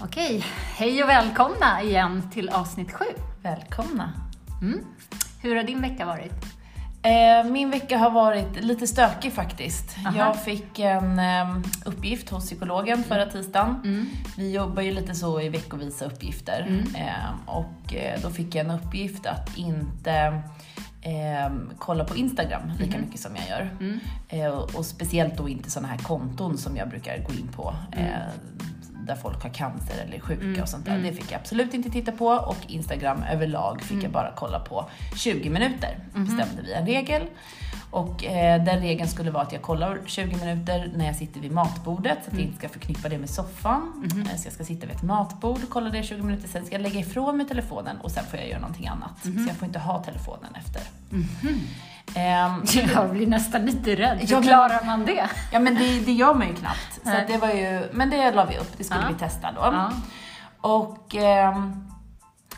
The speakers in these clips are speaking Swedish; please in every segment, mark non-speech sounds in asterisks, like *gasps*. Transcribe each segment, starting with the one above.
Okej, hej och välkomna igen till avsnitt sju. Välkomna. Mm. Hur har din vecka varit? Eh, min vecka har varit lite stökig faktiskt. Aha. Jag fick en eh, uppgift hos psykologen förra tisdagen. Mm. Vi jobbar ju lite så i veckovisa uppgifter. Mm. Eh, och eh, då fick jag en uppgift att inte eh, kolla på Instagram lika mycket som jag gör. Mm. Eh, och, och speciellt då inte sådana här konton som jag brukar gå in på. Mm. Eh, där folk har cancer eller är sjuka och sånt där. Det fick jag absolut inte titta på och Instagram överlag fick jag bara kolla på 20 minuter. Bestämde vi en regel. Och eh, den regeln skulle vara att jag kollar 20 minuter när jag sitter vid matbordet så att jag inte ska förknippa det med soffan. Eh, Så jag ska sitta vid ett matbord och kolla det i 20 minuter, sen ska jag lägga ifrån mig telefonen och sen får jag göra någonting annat. Så jag får inte ha telefonen efter. Ehm, *laughs* Jag blir nästan lite rädd. Hur klarar man det? Ja men det, det gör man ju knappt. Så det var ju, men det la vi upp, det skulle Ja. vi testa då. Ja. Och ehm,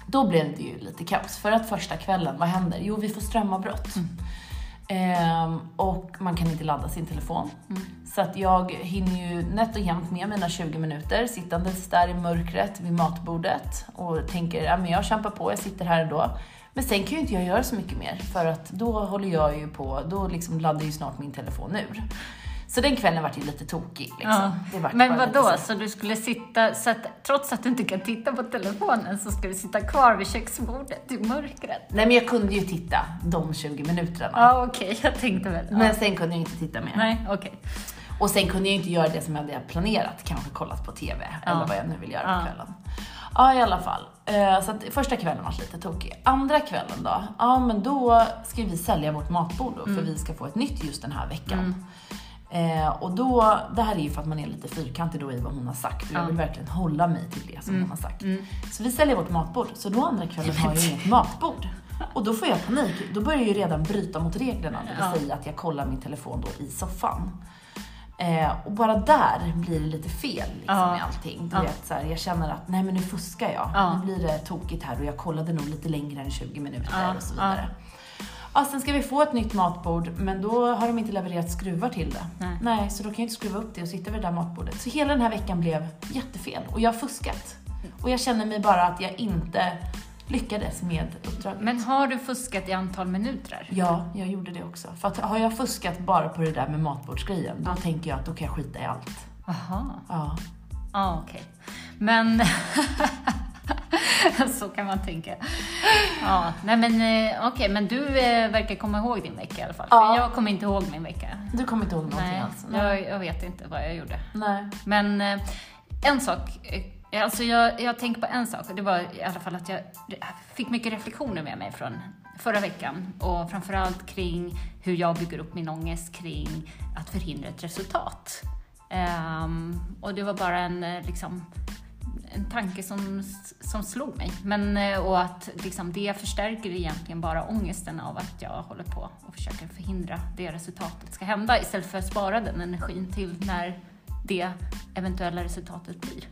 då blev det ju lite kaos. För att första kvällen, vad händer? Jo, vi får strömavbrott. Mm. Ehm, och man kan inte ladda sin telefon. Mm. Så att jag hinner ju nätt och jämnt med mina 20 minuter sittandes där i mörkret vid matbordet och tänker, ja men jag kämpar på, jag sitter här ändå. Men sen kan ju inte jag göra så mycket mer för att då håller jag ju på, då liksom laddar ju snart min telefon ur. Så den kvällen vart ju lite tokig liksom. Ja. Men vad då? så. Så du skulle sitta, så att, trots att du inte kan titta på telefonen så ska du sitta kvar vid köksbordet i mörkret? Nej men jag kunde ju titta de 20 minuterna. Ja, okej, jag tänkte väl. Ja. Men sen kunde jag inte titta mer. Nej, okej. Och sen kunde jag inte göra det som jag hade planerat, kanske kollat på TV Ja. eller vad jag nu vill göra på kvällen. Ja, i alla fall. Eh, Så att första kvällen var lite tokig. Andra kvällen då? Ja, men då ska vi sälja vårt matbord då, Mm. för vi ska få ett nytt just den här veckan. Eh, och då, det här är ju för att man är lite fyrkantig då i vad hon har sagt och jag Ja. vill verkligen hålla mig till det som hon har sagt. Mm. Så vi säljer vårt matbord, så då andra kvällen har jag inget matbord. Och då får jag panik, då börjar jag ju redan bryta mot reglerna, det vill Ja. säga att jag kollar min telefon då i soffan. Eh, och bara där blir det lite fel liksom, Ja. med allting. Du Ja. vet, så här, jag känner att nej men nu fuskar jag. Ja. Nu blir det tokigt här och jag kollade nog lite längre än 20 minuter och så vidare. Ja, sen ska vi få ett nytt matbord, men då har de inte levererat skruvar till det. Nej. så då kan jag inte skruva upp det och sitta vid det där matbordet. Så hela den här veckan blev jättefel och jag har fuskat. Och jag känner mig bara att jag inte lyckades med uppdraget. Men har du fuskat i antal minuter? Ja, jag gjorde det också. För att har jag fuskat bara på det där med matbordsgrejen, då Ja. tänker jag att då kan jag skita i allt. Jaha. Ja. Ja, okej. Men... *laughs* *laughs* så kan man tänka. Ja, nej men eh, okej, men du eh, verkar komma ihåg din vecka i alla fall. Ja. jag kommer inte ihåg min vecka. Du kommer inte ihåg någonting Nej, alls? jag, jag vet inte vad jag gjorde. Nej. Men eh, en sak, alltså jag, jag tänker på en sak och det var i alla fall att jag fick mycket reflektioner med mig från förra veckan och framförallt kring hur jag bygger upp min ångest kring att förhindra ett resultat. Ehm, och det var bara en, liksom, en tanke som, som slog mig. Men, eh, och att liksom, det förstärker egentligen bara ångesten av att jag håller på och försöker förhindra det resultatet ska hända istället för att spara den energin till när det eventuella resultatet blir.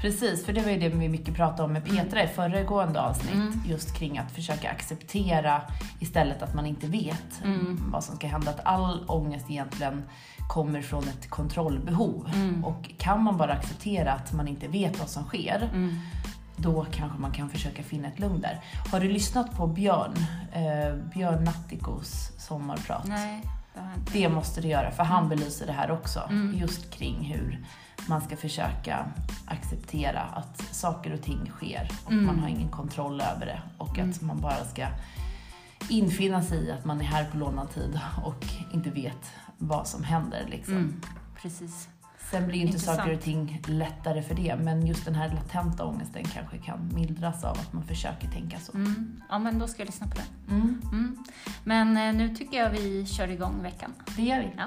Precis, för det var ju det vi mycket pratade om med Petra i föregående avsnitt. Mm. Just kring att försöka acceptera istället att man inte vet Mm. vad som ska hända. Att all ångest egentligen kommer från ett kontrollbehov. Mm. Och kan man bara acceptera att man inte vet vad som sker, Mm. då kanske man kan försöka finna ett lugn där. Har du lyssnat på Björn, eh, Björn Natthikos sommarprat? Nej, det har inte. Det måste du göra, för han belyser det här också. Mm. Just kring hur man ska försöka acceptera att saker och ting sker och Mm. man har ingen kontroll över det. Och att Mm. man bara ska infinna sig i att man är här på lånad tid och inte vet vad som händer. Liksom. Mm. Precis. Sen blir ju inte saker och ting lättare för det, men just den här latenta ångesten kanske kan mildras av att man försöker tänka så. Mm. Ja, men då ska jag lyssna på det. Mm, Mm. Men eh, nu tycker jag vi kör igång veckan. det gör vi. Ja.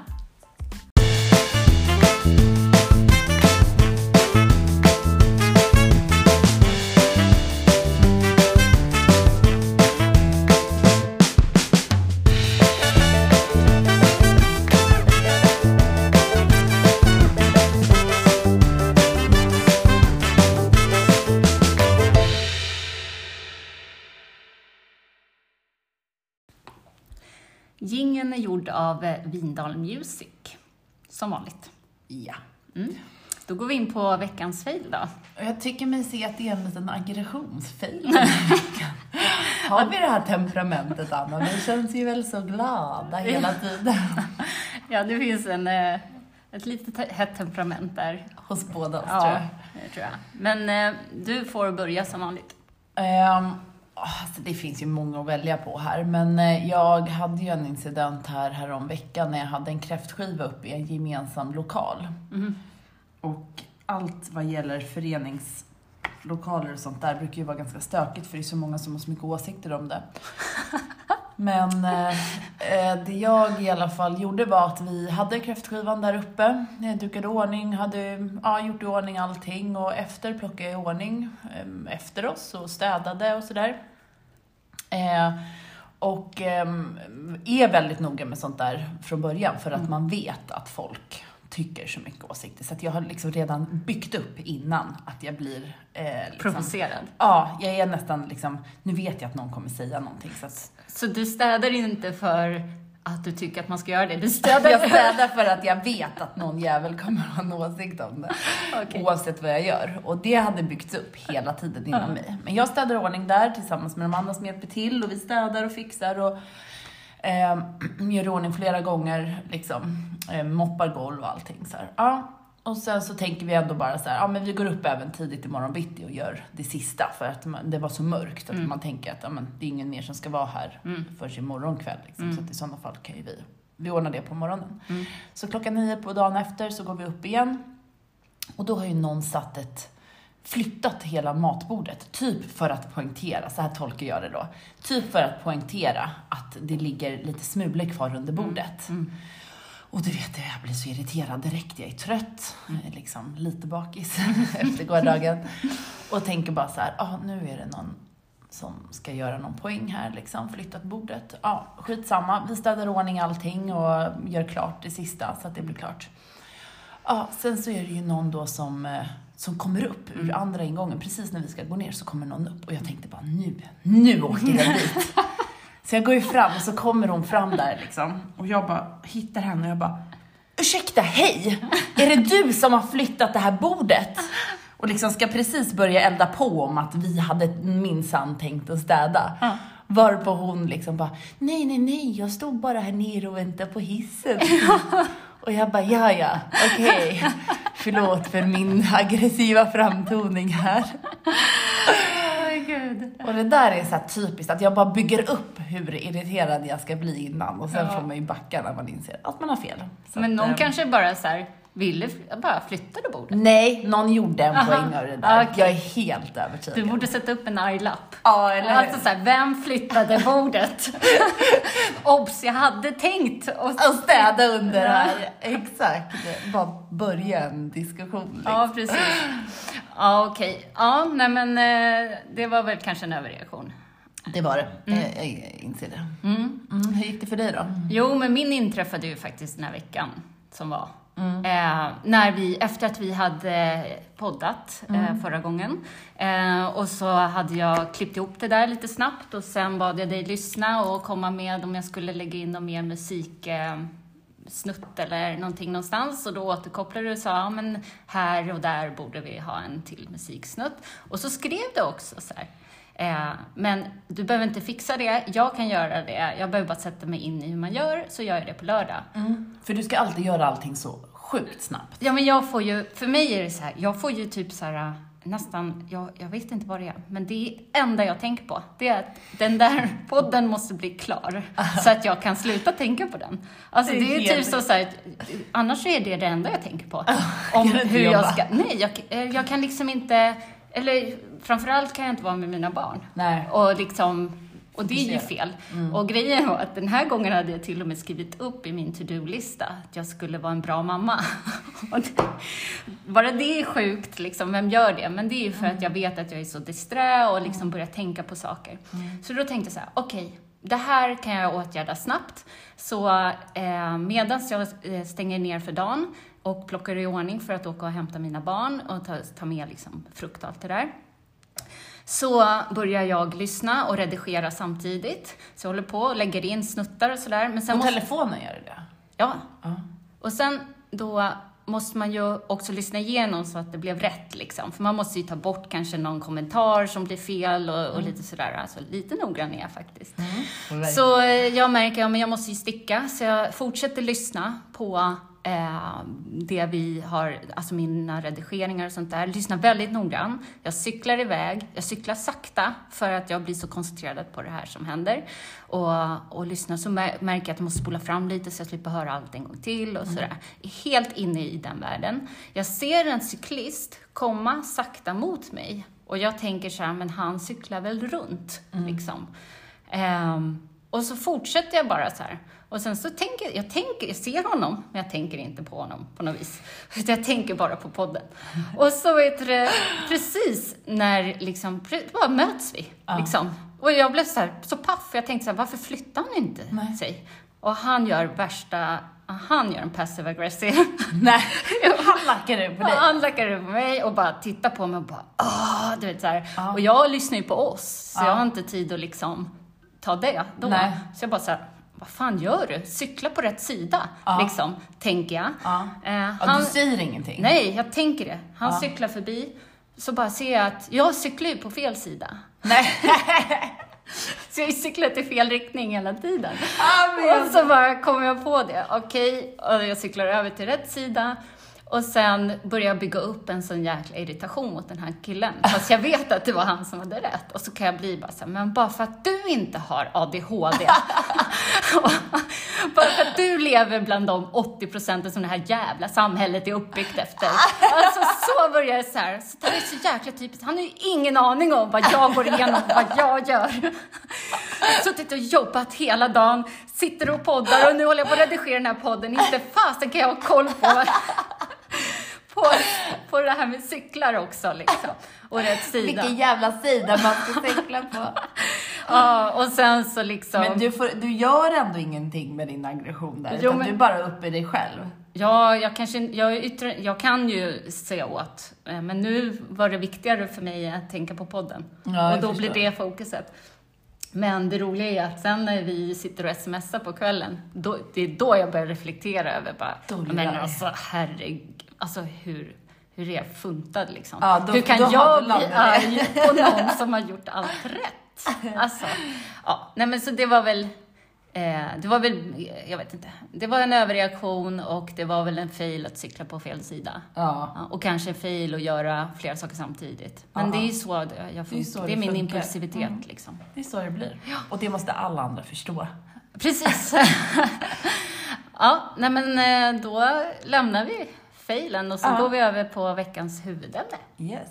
Gingen är gjord av eh, Vindal Music, som vanligt. Ja. Mm. då går vi in på veckans fail då. Jag tycker mig se att det är en liten aggressionsfail. *laughs* Har vi det här temperamentet, Anna? Vi känns ju väl så glada hela tiden. *laughs* Ja, det finns en, eh, ett litet hett temperament där. Hos båda oss, tror Ja, jag. det tror jag. Men eh, du får börja som vanligt. Ehm, alltså det finns ju många att välja på här, men eh, jag hade ju en incident här, här om veckan när jag hade en kräftskiva uppe i en gemensam lokal. Mhm. Och allt vad gäller föreningslokaler och sånt där brukar ju vara ganska stökigt för det är så många som har så mycket åsikter om det. *laughs* Men eh, eh, det jag i alla fall gjorde var att vi hade kräftskivan där uppe. Jag dukade ordning, hade ja, gjort i ordning allting och efter plockade jag i ordning eh, efter oss och städade och sådär. Eh, och eh, är väldigt noga med sånt där från början för att man vet att folk tycker så mycket åsikter. Så att jag har liksom redan byggt upp innan att jag blir eh, liksom, Provocerad. Ja, jag är nästan liksom, nu vet jag att någon kommer säga någonting så att Så du städar inte för att du tycker att man ska göra det? Du *laughs* städar jag städar för att jag vet att någon jävel kommer ha en åsikt om det. Okej. Oavsett vad jag gör. Och det hade byggts upp hela tiden inom mig. Men jag städar ordning där tillsammans med de andra som hjälper till och vi städar och fixar och eh, *clears throat* gör ordning flera gånger, liksom. Eh, moppar golv och allting så här. Ja. Och sen så tänker vi ändå bara så här, ja men vi går upp även tidigt imorgon bitti och gör det sista för att man, det var så mörkt att man tänker att ja, men, det är ingen mer som ska vara här förrän imorgon kväll. Liksom. Så att i sådana fall kan ju vi, vi ordna det på morgonen. Så klockan nio på dagen efter så går vi upp igen. Och då har ju någon satt ett flyttat hela matbordet, typ för att poängtera, så här tolkar jag det då, typ för att poängtera att det ligger lite smulor kvar under bordet. Och du vet, jag blir så irriterad direkt. Jag är trött, är liksom lite bakis *laughs* efter gårdagen. Och tänker bara så här, ah, nu är det någon som ska göra någon poäng här, liksom, flyttat bordet. Ja, skitsamma. Vi städar ordning allting och gör klart det sista så att det blir klart. Ja, sen så är det ju någon då som, eh, som kommer upp ur andra ingången. Precis när vi ska gå ner så kommer någon upp och jag tänkte bara nu, nu åker den dit. *laughs* Så jag går ju fram och så kommer hon fram där liksom. Och jag bara hittar henne och jag bara Ursäkta, hej! Är det du som har flyttat det här bordet? Och liksom ska precis börja elda på om att vi hade minsann tänkt att städa. Varpå hon liksom bara, nej, nej, nej, jag stod bara här nere och väntade på hissen. *laughs* Och jag bara, ja, ja, okej. Förlåt för min aggressiva framtoning här. *laughs* Och det där är så typiskt, att jag bara bygger upp hur irriterad jag ska bli innan och sen Ja. får man ju backa när man inser att man har fel. Så Men att, någon eh, kanske bara så här ville fl- bara flyttade bordet. Nej, någon gjorde en Aha. poäng av det där. Okej. Jag är helt övertygad. Du borde sätta upp en arg-lapp. Ja, eller hur? Alltså såhär, vem flyttade *laughs* bordet? Obs, jag hade tänkt. Och... Och städa under här. Exakt. Bara börja en diskussion. Liksom. Ja, precis. Ja, okej. Ja, nej men eh, det var väl kanske en överreaktion. Det var det. Jag, jag inser det. Mm. Mm, hur gick det för dig då? Jo, men min inträffade ju faktiskt den här veckan som var. Mm. Eh, när vi, efter att vi hade poddat Mm. eh, förra gången. Eh, och så hade jag klippt ihop det där lite snabbt och sen bad jag dig lyssna och komma med om jag skulle lägga in någon mer musik eh, snutt eller någonting någonstans och då återkopplade du och sa ja, men här och där borde vi ha en till musiksnutt. Och så skrev du också så här. Eh, men du behöver inte fixa det, jag kan göra det. Jag behöver bara sätta mig in i hur man gör, så gör jag det på lördag. För du ska alltid göra allting så sjukt snabbt. Ja, men jag får ju, för mig är det så här, jag får ju typ så här nästan, jag, jag vet inte vad det är, men det enda jag tänker på, det är att den där *laughs* podden måste bli klar, så att jag kan sluta tänka på den. Alltså Det det är är, typ så, så här, annars är det det enda jag tänker på. Om hur jag ska, nej, jag, eh, jag kan liksom inte, eller framförallt kan jag inte vara med mina barn. Nej. Och liksom, och det är ju fel. Och grejen var att den här gången hade jag till och med skrivit upp i min to-do-lista att jag skulle vara en bra mamma. *laughs* Det, bara det är sjukt, liksom, vem gör det? Men det är ju för att jag vet att jag är så disträ och liksom börjar tänka på saker. Så då tänkte jag så här, okej, det här kan jag åtgärda snabbt. Så eh, medan jag eh, stänger ner för dagen och plockar i ordning för att åka och hämta mina barn och ta, ta med liksom, frukt och allt det där så börjar jag lyssna och redigera samtidigt. Så jag håller på och lägger in snuttar och sådär. Men sen På måste... telefonen gör du det? Ja. Ja. Och sen då måste man ju också lyssna igenom så att det blev rätt liksom. För man måste ju ta bort kanske någon kommentar som blir fel och, och lite sådär. Alltså lite noggrann är jag faktiskt. Så eh, jag märker att ja, jag måste ju sticka, så jag fortsätter lyssna på eh, det vi har, alltså mina redigeringar och sånt där. Lyssnar väldigt noggrant. Jag cyklar iväg, jag cyklar sakta för att jag blir så koncentrerad på det här som händer. Och, och lyssnar så märker jag att jag måste spola fram lite så jag slipper höra allt en gång till och sådär. Är helt inne i den världen. Jag ser en cyklist komma sakta mot mig och jag tänker så här, men han cyklar väl runt, liksom. Ehm, och så fortsätter jag bara så här. Och sen så tänker jag, tänker, jag ser honom, men jag tänker inte på honom på något vis. *laughs* Jag tänker bara på podden. *laughs* Och så vet du, precis när liksom, bara möts vi. Liksom. Och jag blev så här, så paff, jag tänkte så här, varför flyttar han inte Nej. sig? Och han gör värsta, han gör en passive aggressive. *laughs* Nej, han lackar ur på dig. Han lackar ur på mig och bara tittar på mig och bara ah, du vet så. Ja. Och jag lyssnar ju på oss, så Ja. jag har inte tid att liksom ta det då. Nej. Så jag bara så här, vad fan gör du? Cykla på rätt sida, Ja. liksom, tänker jag. Ja. Eh, Ja, han, du säger ingenting? nej, jag tänker det. Han Ja. cyklar förbi, så bara ser jag att jag cyklar ju på fel sida. Nej. *laughs* Så jag cyklar i fel riktning hela tiden. Ah, Och så bara kommer jag på det. Okej, och jag cyklar över till rätt sida. Och sen börjar jag bygga upp en sån jäkla irritation mot den här killen. Fast jag vet att det var han som hade rätt. Och så kan jag bli bara så här, men bara för att du inte har ADHD. *laughs* bara för att du lever bland de 80 procenten som det här jävla samhället är uppbyggt efter. Alltså så börjar jag så här. Så det är så jäkla typiskt. Han har ju ingen aning om vad jag går igenom, vad jag gör. Suttit och jobbat hela dagen, sitter och poddar och nu håller jag på att redigera den här podden. Inte fasen kan jag ha koll på, *laughs* på, på det här med cyklar också liksom. Och rätt sida. Vilken jävla sida man ska cykla på. *laughs* Ja, och sen så liksom. Men du, får, du gör ändå ingenting med din aggression där, Jo, utan men- du är bara uppe i dig själv. Ja, jag, kanske, jag, yttrar, jag kan ju säga åt, eh, men nu var det viktigare för mig att tänka på podden. Ja, och då blir förstår. det fokuset. Men det roliga är att sen när vi sitter och smsar på kvällen, då, det är då jag börjar reflektera över bara, Då blir men alltså herregud, alltså hur, hur är jag funtad liksom? Ja, då- hur kan jag bli arg på någon som har gjort allt rätt? Alltså, ja, nej men så det var väl det var väl, jag vet inte, det var en överreaktion och det var väl en fail att cykla på fel sida. Ja. Ja, och kanske en fail att göra flera saker samtidigt. Men Ja. det är ju så jag Det är så det det är min funkar. impulsivitet Mm. liksom. Det är så det blir. Och det måste alla andra förstå. Precis. *laughs* ja, nej men eh, då lämnar vi failen och så Ja. går vi över på veckans huvudämne. Yes.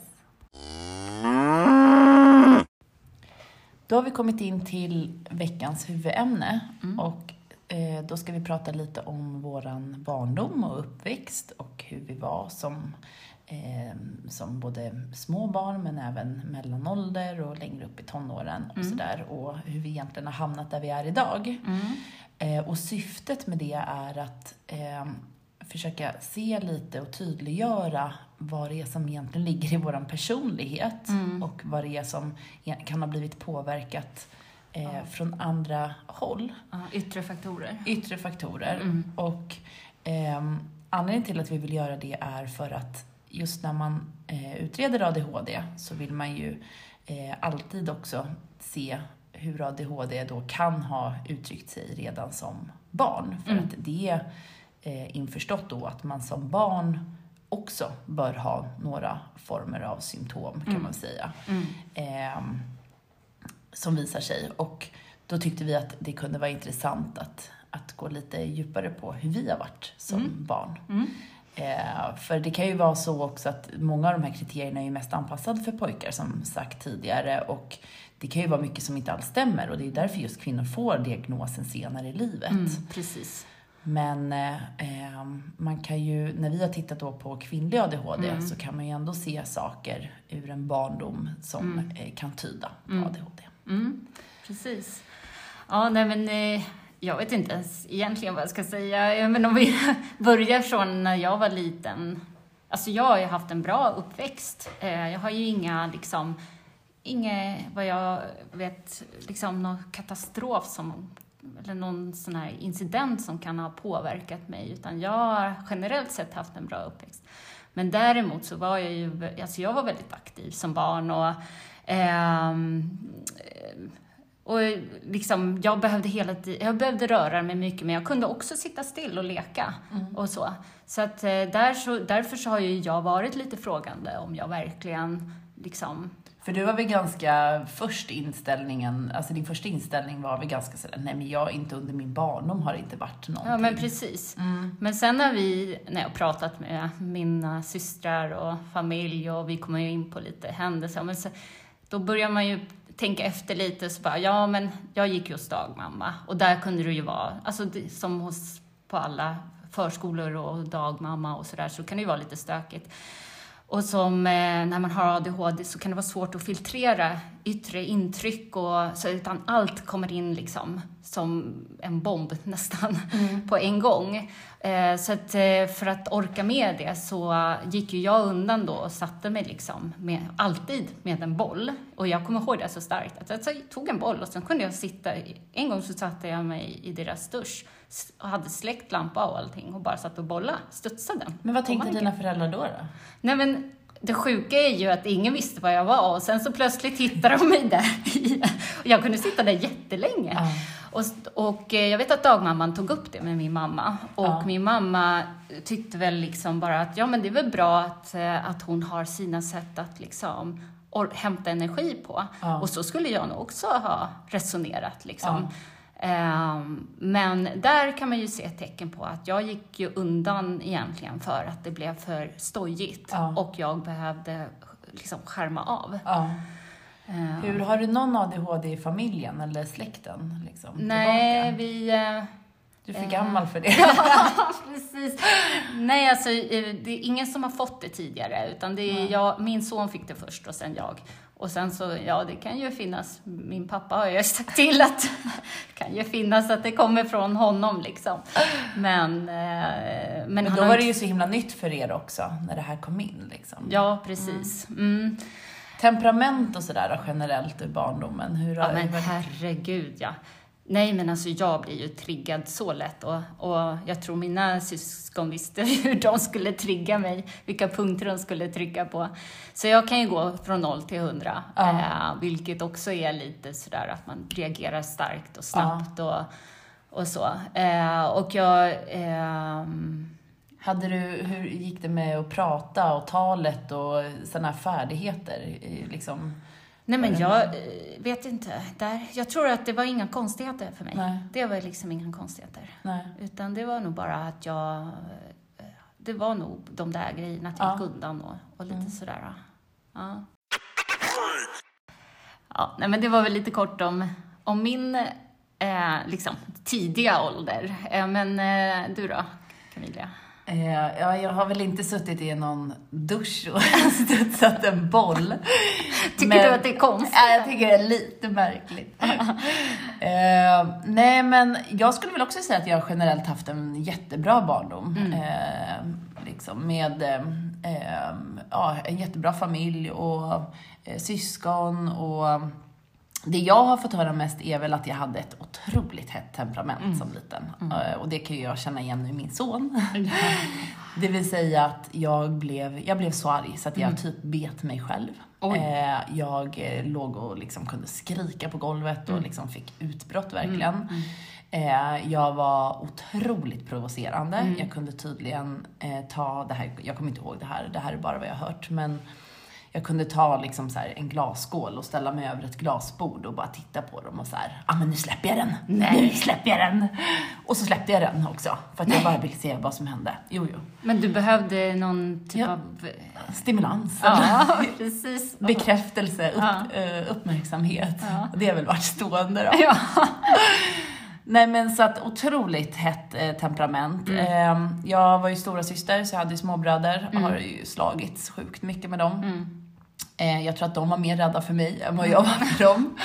Då har vi kommit in till veckans huvudämne och eh, då ska vi prata lite om våran barndom och uppväxt och hur vi var som, eh, som både små barn men även mellanålder och längre upp i tonåren och sådär och hur vi egentligen har hamnat där vi är idag. Eh, och syftet med det är att eh, försöka se lite och tydliggöra vad det är som egentligen ligger i vår personlighet och vad det är som e- kan ha blivit påverkat eh, från andra håll, Ja, yttre faktorer. yttre faktorer. Och ehm, anledningen till att vi vill göra det är för att just när man eh, utreder ADHD så vill man ju eh, alltid också se hur ADHD då kan ha uttryckt sig redan som barn. För att det är eh, införstått då att man som barn också bör ha några former av symptom kan man säga. Ehm, som visar sig. Och då tyckte vi att det kunde vara intressant att, att gå lite djupare på hur vi har varit som barn. Eh, för det kan ju vara så också att många av de här kriterierna är ju mest anpassade för pojkar som sagt tidigare och det kan ju vara mycket som inte alls stämmer och det är därför just kvinnor får diagnosen senare i livet. Mm, precis. Men eh, eh, man kan ju, när vi har tittat då på kvinnlig ADHD Mm. så kan man ju ändå se saker ur en barndom som eh, kan tyda på ADHD. Mm, precis. Ja, nej men eh, jag vet inte ens egentligen vad jag ska säga. Men om vi *laughs* börjar från när jag var liten. Alltså jag har ju haft en bra uppväxt. Eh, Jag har ju inga liksom, inget vad jag vet, liksom någon katastrof som eller någon sån här incident som kan ha påverkat mig, utan jag har generellt sett haft en bra uppväxt. Men däremot så var jag ju, alltså jag var väldigt aktiv som barn och ehm, och liksom, jag behövde hela tiden, jag behövde röra mig mycket, men jag kunde också sitta still och leka Mm. och så. Så att eh, där så, därför så har ju jag varit lite frågande om jag verkligen liksom För du var väl ganska först inställningen, alltså din första inställning var väl ganska sådär, nej men jag inte under min barndom har det inte varit någonting. Ja, men precis. Mm. Men sen när vi, när jag har pratat med mina systrar och familj och vi kommer ju in på lite händelser, men så, då börjar man ju tänka efter lite, så bara, ja men jag gick ju hos dagmamma och där kunde det ju vara, alltså som hos, på alla förskolor och dagmamma och sådär, så kan det ju vara lite stökigt. Och som eh, när man har ADHD så kan det vara svårt att filtrera yttre intryck och så utan allt kommer in liksom som en bomb *laughs* nästan på en gång. Eh, så att eh, för att orka med det så gick ju jag undan då och satte mig liksom med, alltid med en boll. Och jag kommer ihåg det så starkt att jag tog en boll och sen kunde jag sitta, en gång så satte jag mig i deras dusch och hade släckt lampa och allting och bara satt och bolla, studsade. Men vad tänkte dina föräldrar då? då? Nej men det sjuka är ju att ingen visste vad jag var och sen så plötsligt hittade de mig där och jag kunde sitta där jättelänge. Ja. Och, och eh, jag vet att dagmamman tog upp det med min mamma och Ja. min mamma tyckte väl liksom bara att ja men det är väl bra att, eh, att hon har sina sätt att liksom hämta energi på. Ja. Och så skulle jag nog också ha resonerat liksom. Ehm, men där kan man ju se tecken på att jag gick ju undan egentligen för att det blev för stojigt Ja. och jag behövde liksom skärma av. Ja. Ehm, Hur, har du någon ADHD i familjen eller släkten? Liksom, Nej, tillbaka? vi... eh, Du är för eh, gammal för det. *laughs* *laughs* Precis. Nej, alltså eh, det är ingen som har fått det tidigare, utan det är jag, min son fick det först och sen jag. Och sen så, ja, det kan ju finnas, min pappa har ju *laughs* sagt till att det kan ju finnas att det kommer från honom liksom. Men, eh, men, Men då var det ju så himla nytt för er också, när det här kom in. Liksom. Ja, precis. Mm. Temperament och sådär generellt ur barndomen, hur har Ja, men herregud ja. Nej, men alltså jag blir ju triggad så lätt och, och jag tror mina syskon visste *laughs* hur de skulle trigga mig, vilka punkter de skulle trycka på. Så jag kan ju gå från noll till hundra, Ja. eh, vilket också är lite sådär att man reagerar starkt och snabbt och, och så. Eh, och jag... ehm, Hade du, hur gick det med att prata och talet och sådana här färdigheter? Liksom? Nej men jag eh, vet inte. Där, jag tror att det var inga konstigheter för mig. Nej. Det var liksom inga konstigheter. Nej. Utan det var nog bara att jag... eh, Det var nog de där grejerna, att jag Ja. gick undan och, och lite Mm. sådär. Ja. ja, nej men det var väl lite kort om, om min eh, liksom, tidiga ålder. Eh, men eh, du då, Camilla? Eh, ja, jag har väl inte suttit i någon dusch och *laughs* studsat en boll. Tycker Men- du att det är konstigt? Ja, jag tycker det är lite märkligt. *laughs* eh, nej, men jag skulle väl också säga att jag generellt haft en jättebra barndom. Mm. Eh, liksom med eh, eh, ja, en jättebra familj och syskon och det jag har fått höra mest är väl att jag hade ett otroligt hett temperament Mm. som liten. Eh, Och det kan ju jag känna igen i min son. *laughs* Det vill säga att jag blev, jag blev så arg så att jag typ bet mig själv. Eh, jag eh, låg och liksom kunde skrika på golvet och liksom fick utbrott verkligen. Eh, jag var otroligt provocerande. Jag kunde tydligen eh, ta det här, jag kommer inte ihåg det här, det här är bara vad jag har hört, men jag kunde ta liksom så en glasskål och ställa mig över ett glasbord och bara titta på dem och så här, ah, men nu släpper jag den, Nej. nu släpper jag den. Och så släppte jag den också, för att jag bara ville se vad som hände. Jo, jo. Men du behövde någon typ Ja. av... Stimulans. Ja, *laughs* precis. Bekräftelse, upp, Ja. eh, uppmärksamhet. Ja. Det har väl varit stående då. Ja. *laughs* Nej men så att otroligt hett eh, temperament. Eh, jag var ju stora syster så jag hade ju småbröder och har ju slagits sjukt mycket med dem. Mm. Eh, jag tror att de var mer rädda för mig än vad jag var för dem.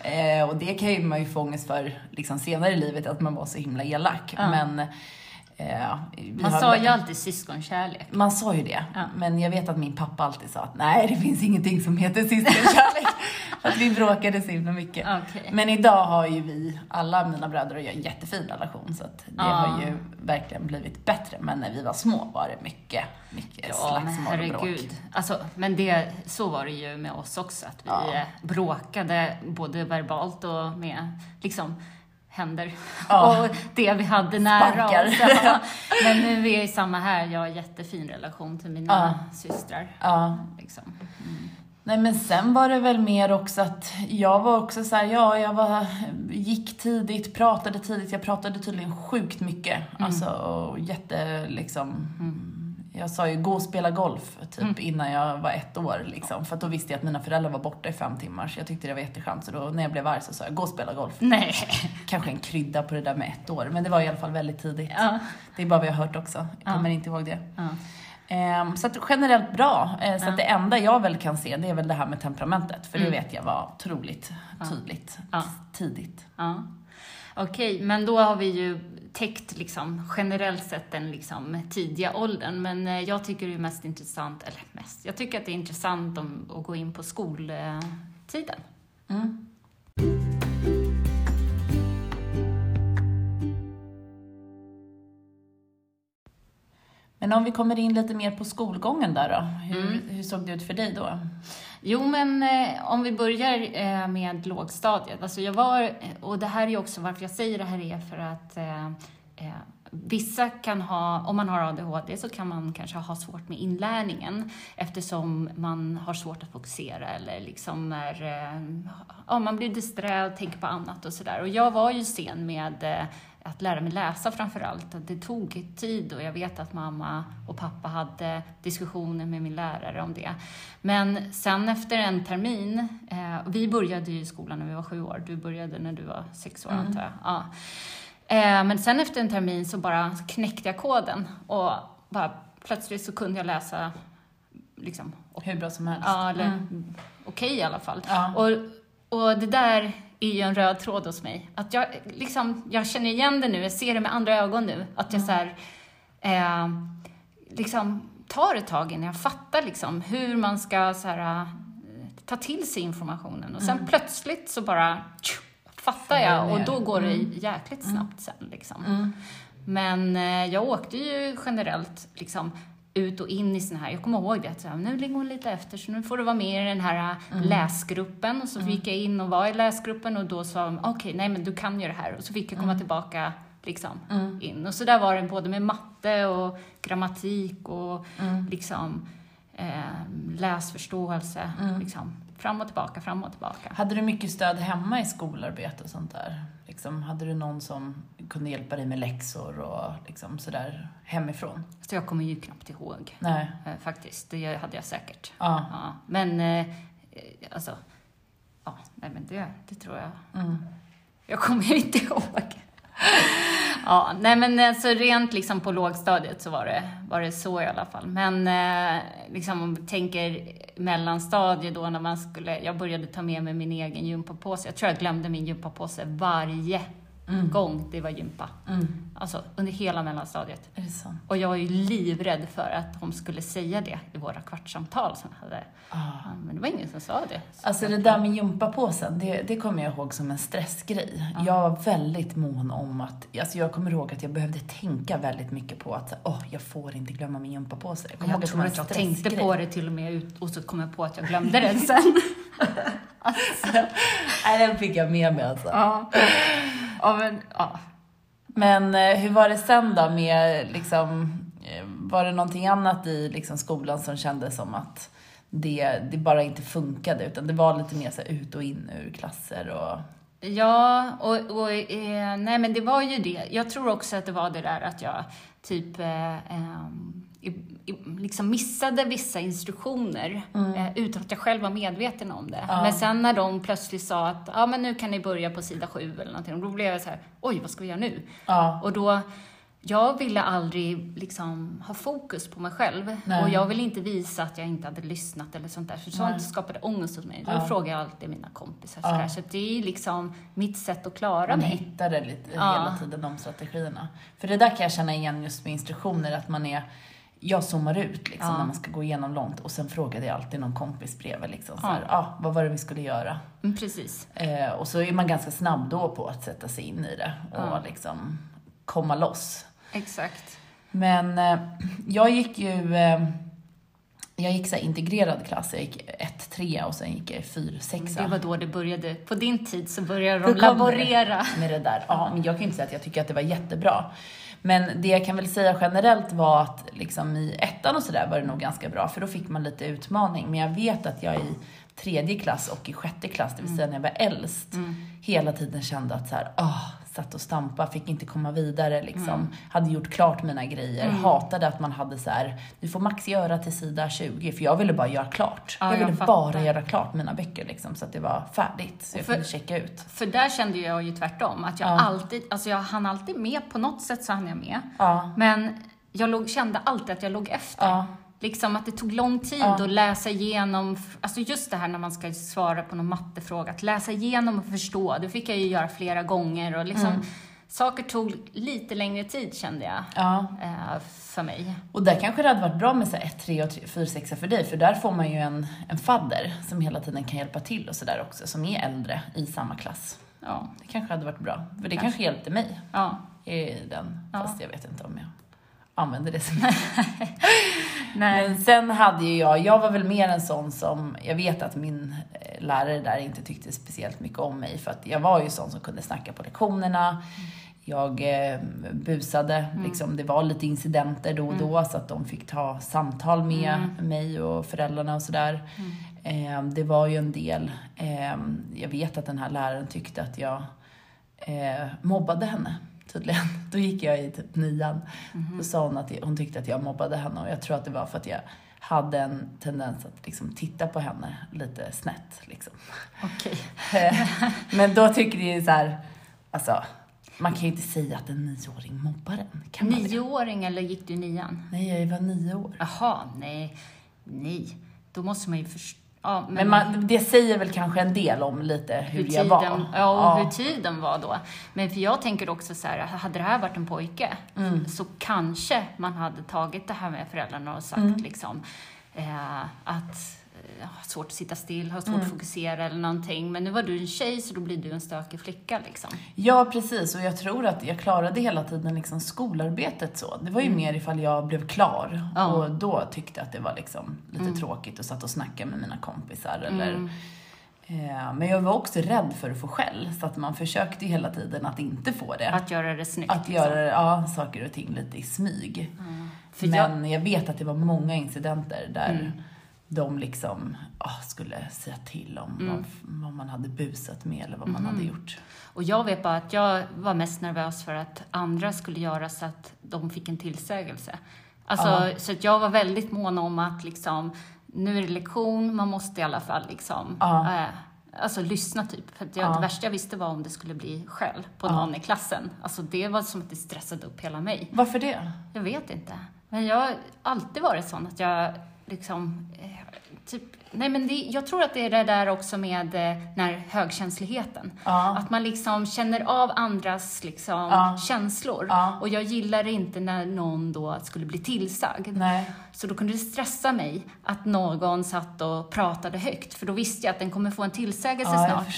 Eh, och det kan ju man ju få ångest för liksom, senare i livet, att man var så himla elak. Ja. Men Man har- sa ju alltid syskonkärlek. Man sa ju det, Ja. men jag vet att min pappa alltid sa att nej, det finns ingenting som heter syskonkärlek. *laughs* Att vi bråkade så himla mycket. Okej. Men idag har ju vi, alla mina bröder och jag, en jättefin relation. Så att det Ja. har ju verkligen blivit bättre. Men när vi var små var det mycket, mycket Ja, slagsmål och bråk. Alltså, men det, så var det ju med oss också, att vi Ja. eh, bråkade både verbalt och med liksom händer Ja. *laughs* och det vi hade nära oss. *laughs* Ja. Men nu är vi samma här, jag har jättefin relation till mina systrar. Ja. Liksom. Nej men sen var det väl mer också att jag var också så här, ja jag var, gick tidigt, pratade tidigt, jag pratade tydligen sjukt mycket. Alltså och jätte liksom, jag sa ju gå och spela golf typ innan jag var ett år liksom. För att då visste jag att mina föräldrar var borta i fem timmar så jag tyckte det var jätteskönt. Så då när jag blev arg så sa jag gå och spela golf. Nej. Kanske en krydda på det där med ett år, men det var i alla fall väldigt tidigt. Ja. Det är bara vad jag har hört också, jag Ja. kommer inte ihåg det. Ja. Ehm, Så att generellt bra. Eh, Så Ja. att det enda jag väl kan se det är väl det här med temperamentet. För Mm. det vet jag var otroligt tydligt Ja. tidigt. Ja. Okej, men då har vi ju täckt liksom, generellt sett den liksom, tidiga åldern. Men eh, jag tycker det är mest intressant, eller mest, jag tycker att det är intressant om, att gå in på skoltiden. Mm. Men om vi kommer in lite mer på skolgången där då. Hur, Mm. hur såg det ut för dig då? Jo, men eh, om vi börjar eh, med lågstadiet. Alltså jag var, och det här är också varför jag säger det här är för att eh, eh, vissa kan ha, om man har ADHD så kan man kanske ha svårt med inlärningen eftersom man har svårt att fokusera eller liksom är, eh, ja, man blir disträ och tänker på annat och sådär. Och jag var ju sen med eh, att lära mig läsa framför allt. Att Det tog tid och jag vet att mamma och pappa hade diskussioner med min lärare om det. Men sen efter en termin, eh, vi började ju i skolan när vi var sju år, du började när du var sex år Mm. antar jag. Ja. Eh, men sen efter en termin så bara knäckte jag koden och bara plötsligt så kunde jag läsa liksom, Hur bra som helst. ja, eller Mm. okej i alla fall. Ja. Och, och det där är ju en röd tråd hos mig. Att jag, liksom, jag känner igen det nu, jag ser det med andra ögon nu. Att jag så här, eh, liksom tar ett tag innan jag fattar liksom, hur man ska så här, eh, ta till sig informationen. Och sen plötsligt så bara tju, fattar jag och då går det jäkligt snabbt sen. Liksom. Mm. Men eh, jag åkte ju generellt liksom ut och in i såna här, jag kommer ihåg det, att så här, nu ligger hon lite efter så nu får du vara med i den här Mm. äh, läsgruppen. Och så fick jag in och var i läsgruppen och då sa de, okej, nej men du kan ju det här. Och så fick jag komma tillbaka liksom Mm. in. Och så där var det både med matte och grammatik och Mm. liksom eh, läsförståelse. Mm. Liksom, fram och tillbaka, fram och tillbaka. Hade du mycket stöd hemma i skolarbete och sånt där? Liksom, hade du någon som kunde hjälpa dig med läxor och liksom sådär hemifrån? Så jag kommer ju knappt ihåg Nej. eh, faktiskt. Det hade jag säkert. Ja. Ja, men eh, alltså, ja, nej men det, det tror jag. Mm. Jag kommer ju inte *laughs* ihåg. Ja, nej men alltså rent liksom på lågstadiet så var det, var det så i alla fall. Men eh, liksom om tänker mellanstadiet då när man skulle, jag började ta med mig min egen gympapåse. Jag tror jag glömde min gympapåse varje Mm. gång det var gympa. Mm. Alltså under hela mellanstadiet. Är det sant? Och jag var ju livrädd för att de skulle säga det i våra kvartssamtal som jag hade. Ah. Men det var ingen som sa det. Så Alltså det där med gympapåsen, det, det kommer jag ihåg som en stressgrej. Ja. Jag var väldigt mån om att, alltså jag kommer ihåg att jag behövde tänka väldigt mycket på att, åh, jag får inte glömma min gympapåse. Jag ihåg Jag som tror en att jag tänkte på det till och med ut och så kom jag på att jag glömde den sen. *laughs* Nej, den fick jag med mig alltså. ja. Ja, men ja. Men eh, hur var det sen då med, liksom, eh, var det någonting annat i liksom, skolan som kändes som att det, det bara inte funkade, utan det var lite mer så här, ut och in ur klasser och... Ja, och, och eh, nej men det var ju det. Jag tror också att det var det där att jag typ eh, i, liksom missade vissa instruktioner eh, utan att jag själv var medveten om det. Ja. Men sen när de plötsligt sa att ja, men nu kan ni börja på sida sju eller någonting, då blev jag så här, oj, vad ska vi göra nu? Ja. Och då jag ville aldrig liksom ha fokus på mig själv. Nej. Och jag ville inte visa att jag inte hade lyssnat eller sånt där. För sånt Nej. skapade ångest hos mig. Då Ja. frågar jag alltid mina kompisar. Ja. Sådär. Så det är liksom mitt sätt att klara Man mig. hittade lite Ja. hela tiden de strategierna. För det där kan jag känna igen just med instruktioner, att man är jag zoomar ut liksom Ja. när man ska gå igenom långt och sen frågade jag alltid någon kompis bredvid liksom så Ja. här, ah, vad var det vi skulle göra? Mm, precis. Eh, och så är man ganska snabb då på att sätta sig in i det och Ja. liksom komma loss. Exakt. Men eh, jag gick ju, eh, jag gick så integrerad klass, jag gick 1-3 och sen gick jag 4-6. Det var då det började. På din tid så började de laborera. med det där. Ja, men jag kan ju inte säga att jag tycker att det var jättebra. Men det jag kan väl säga generellt var att liksom i ettan och sådär var det nog ganska bra, för då fick man lite utmaning. Men jag vet att jag i tredje klass och i sjätte klass, det vill säga när jag var äldst, hela tiden kände att så här, ah, satt och stampa, fick inte komma vidare liksom. Hade gjort klart mina grejer, hatade att man hade så här, du får max göra till sida 20, för jag ville bara göra klart. Ja, jag jag ville fattar. bara göra klart mina böcker liksom, så att det var färdigt, så jag För- kunde checka ut. För där kände jag ju tvärtom. Att jag Ja. alltid, alltså jag hann alltid med. På något sätt så hann jag med. Ja. Men jag låg, kände alltid att jag låg efter. Liksom att det tog lång tid Ja. att läsa igenom, alltså just det här när man ska svara på någon mattefråga, att läsa igenom och förstå, det fick jag ju göra flera gånger och liksom Mm. saker tog lite längre tid kände jag, Ja. eh, för mig. Och där kanske det hade varit bra med 1, 3 och 4, 6 för dig, för där får man ju en, en fadder som hela tiden kan hjälpa till och sådär också, som är äldre i samma klass. Ja, Det kanske hade varit bra, för det Kanske. kanske hjälpte mig ja. i den, fast jag vet inte om jag använder det som Nej. Men sen hade ju jag, jag var väl mer en sån som, jag vet att min eh, lärare där inte tyckte speciellt mycket om mig, för att jag var ju sån som kunde snacka på lektionerna. Jag eh, busade, liksom, det var lite incidenter då och då, så att de fick ta samtal med mig och föräldrarna och sådär. Eh, det var ju en del, eh, jag vet att den här läraren tyckte att jag eh, mobbade henne tydligen. *laughs* Då gick jag i typ nian. Då sa hon att hon tyckte att jag mobbade henne och jag tror att det var för att jag hade en tendens att liksom titta på henne lite snett. Liksom. Okej. *laughs* Men då tycker ju så här, alltså, man kan ju inte säga att en nioåring mobbar en. Kan? Nioåring eller gick du i nian? Nej, jag var nio år. Jaha, nej. Nej. Då måste man ju förstå. Ja, men, Men man, det säger väl kanske en del om lite hur, hur jag var. Ja, och hur tiden var då. Men för jag tänker också så här, hade det här varit en pojke Mm. så kanske man hade tagit det här med föräldrarna och sagt Mm. liksom eh, att eh, ha svårt att sitta still, ha svårt Mm. att fokusera eller någonting. Men nu var du en tjej så då blir du en stökig flicka liksom. Ja, precis. Och jag tror att jag klarade hela tiden liksom skolarbetet så. Det var ju mer ifall jag blev klar. Mm. Ja. Och då tyckte jag att det var liksom lite Mm. tråkigt och satt och snackade med mina kompisar. Eller, eh, men jag var också rädd för att få skäll. Så att man försökte hela tiden att inte få det. Att göra det snyggt. Att göra ja, saker och ting lite i smyg. Jag- Men jag... vet att det var många incidenter där Mm. De liksom ah, skulle säga till om Mm. vad, vad man hade busat med eller vad man hade gjort. Och jag vet bara att jag var mest nervös för att andra skulle göra så att de fick en tillsägelse. Alltså, Ja. så att jag var väldigt mån om att liksom, nu är det lektion, man måste i alla fall liksom, Ja. eh, alltså lyssna typ. För jag, Ja. det värsta jag visste var om det skulle bli skäll på någon i klassen. Alltså det var som att det stressade upp hela mig. Varför det? Jag vet inte. Men jag har alltid varit sån att jag liksom, eh, typ, nej men det, jag tror att det är det där också med eh, den här högkänsligheten. Ja. Att man liksom känner av andras liksom Ja. känslor. Ja. Och jag gillar inte när någon då skulle bli tillsagd. Nej. Så då kunde det stressa mig att någon satt och pratade högt, för då visste jag att den kommer få en tillsägelse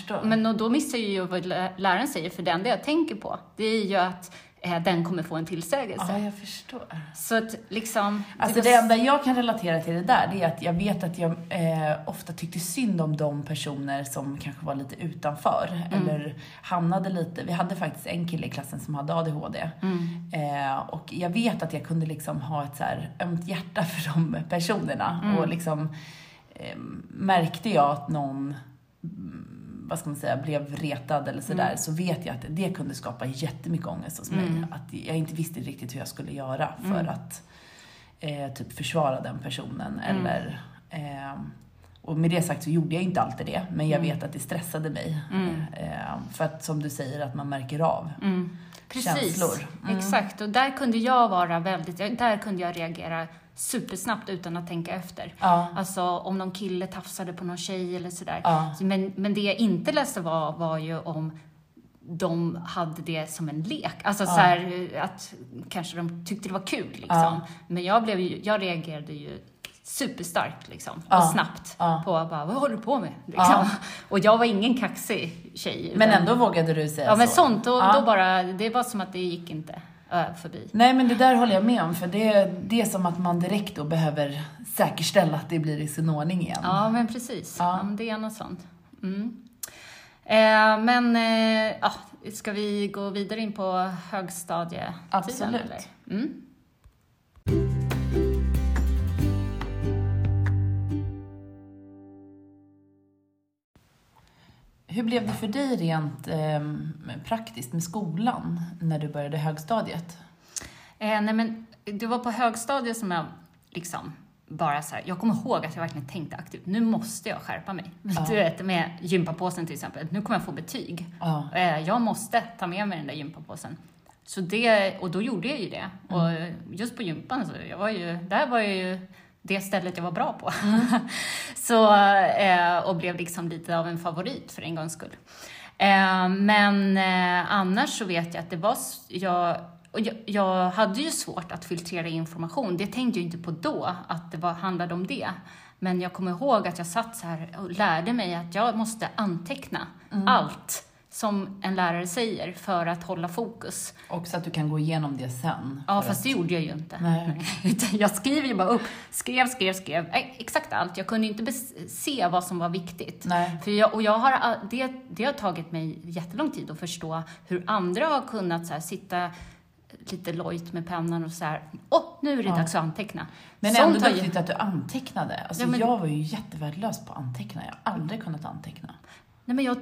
snart. Men då- då missar jag ju vad lä- läraren säger, för det enda jag tänker på, det är ju att den kommer få en tillsägelse. Ja, jag förstår. Så att liksom... Alltså var det enda jag kan relatera till det där, det är att jag vet att jag eh, ofta tyckte synd om de personer som kanske var lite utanför. Eller hamnade lite, vi hade faktiskt en kille i klassen som hade ADHD. Eh, och jag vet att jag kunde liksom ha ett så här ömt hjärta *laughs* för de personerna. Och liksom eh, märkte jag att någon mm, vad ska man säga, blev retad eller sådär, så vet jag att det kunde skapa jättemycket ångest hos mig. Att jag inte visste riktigt hur jag skulle göra för att eh, typ försvara den personen. Eller, eh, och med det sagt så gjorde jag inte alltid det, men jag Mm. vet att det stressade mig. Eh, för att som du säger, att man märker av Mm. Precis, känslor. Mm. exakt. Och där kunde jag vara väldigt, där kunde jag reagera supersnabbt utan att tänka efter. Ja, Alltså om någon kille tafsade på någon tjej eller sådär. ja, Men, men det jag inte läste var, var ju om de hade det som en lek. Alltså Ja. så här, att kanske de tyckte det var kul liksom. Ja. Men jag, blev ju, jag reagerade ju superstarkt liksom. Ja. Och snabbt på bara, vad håller du på med? Liksom. *laughs* Och jag var ingen kaxig tjej. men ändå vågade du säga Ja men så. sånt, då, då bara, det var som att det gick inte förbi. Nej men det där håller jag med om, för det, det är som att man direkt då behöver säkerställa att det blir i sin ordning igen. Ja, men precis. Ja. Det är något sånt. Mm. Eh, men eh, ja, ska vi gå vidare in på högstadietiden? Absolut. Eller? Mm. Hur blev det för dig rent eh, praktiskt med skolan när du började högstadiet? Eh, nej, men det var på högstadiet som jag liksom bara så här, jag kommer ihåg att jag verkligen tänkte aktivt, nu måste jag skärpa mig. Ja. Du vet, med gympapåsen till exempel, nu kommer jag få betyg. Ja. Eh, jag måste ta med mig den där gympapåsen. Så det, och då gjorde jag ju det. Och just på gympan, så jag var ju, där var jag ju det stället jag var bra på. *laughs* så, eh, och blev liksom lite av en favorit för en gångs skull. Eh, men eh, annars så vet jag att det var, jag, och jag, jag hade ju svårt att filtrera information. Det tänkte jag inte på då, att det var, handlade om det. Men jag kommer ihåg att jag satt så här och lärde mig att jag måste anteckna allt som en lärare säger för att hålla fokus. Och så att du kan gå igenom det sen. Ja, fast att- det gjorde jag ju inte. Nej. *laughs* Jag skriver ju bara upp, skrev, skrev, skrev, exakt allt. Jag kunde inte se vad som var viktigt. Nej. För jag, och jag har, det, det har tagit mig jättelång tid att förstå hur andra har kunnat så här, sitta lite lojt med pennan och så här, åh, nu är det Ja. dags att anteckna. Men Sånt ändå har ju- duktigt att du antecknade. Alltså, Ja, men- Jag var ju jättevärdelös på att anteckna. Jag har aldrig kunnat anteckna. Nej, men jag,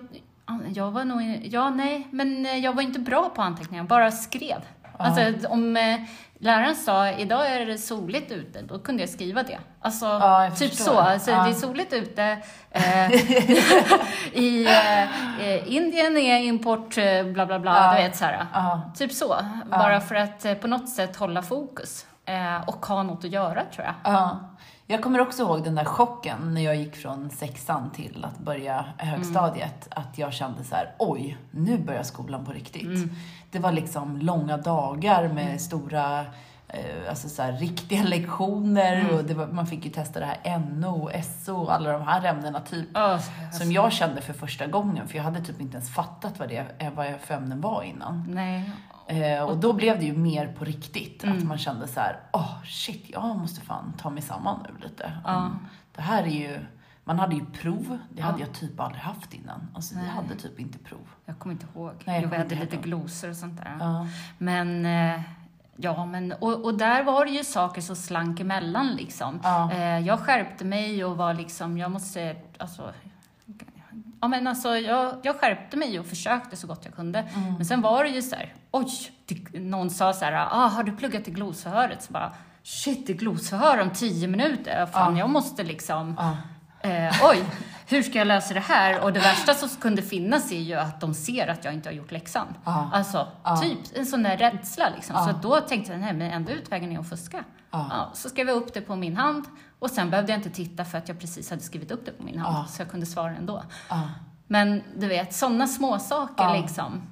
jag var nog, ja nej, men eh, jag var inte bra på anteckningar, bara skrev. Alltså om eh, läraren sa, idag är det soligt ute, då kunde jag skriva det. Alltså, Ja, typ förstår. så. Alltså, Ja. Det är soligt ute. Eh, *laughs* I eh, eh, Indien är import, bla bla bla, Ja. du vet så här. Typ så. Bara för att på något sätt hålla fokus. Eh, och ha något att göra, tror jag. Ja. Jag kommer också ihåg den där chocken när jag gick från sexan till att börja högstadiet. Att jag kände så här, oj, nu börjar skolan på riktigt. Det var liksom långa dagar med stora, eh, alltså så här, riktiga lektioner. Och det var, man fick ju testa det här NO, SO och alla de här ämnena typ. Oh, Som jag kände för första gången, för jag hade typ inte ens fattat vad det eh, vad jag för ämnen var innan. nej. Eh, och då blev det ju mer på riktigt. Mm. Att man kände så här, åh shit, jag måste fan ta mig samman nu lite. Ja. Mm. Det här är ju, man hade ju prov, det hade Ja. jag typ aldrig haft innan. Alltså Nej. hade typ inte prov. Jag kommer inte ihåg. Nej, jag kommer hade lite glosor och sånt där. Ja. Men, eh, ja, men och, och där var det ju saker som slank emellan liksom. Ja. Eh, jag skärpte mig och var liksom, jag måste, alltså, ja men alltså jag, jag skärpte mig och försökte så gott jag kunde. Mm. Men sen var det ju så här, oj, någon sa så här, ah, har du pluggat till glosförhöret? Så bara, shit, det är glosförhör om tio minuter, fan Ja. jag måste liksom, Ja. eh, oj, hur ska jag lösa det här? Och det värsta som kunde finnas är ju att de ser att jag inte har gjort läxan. Ja. Alltså, typ en sån där rädsla liksom. Så då tänkte jag, nej men enda utvägen är att fuska. Så skrev jag upp det på min hand och sen behövde jag inte titta för att jag precis hade skrivit upp det på min hand. Ja. Så jag kunde svara ändå. Ja. Men du vet, sådana små saker Ja. liksom.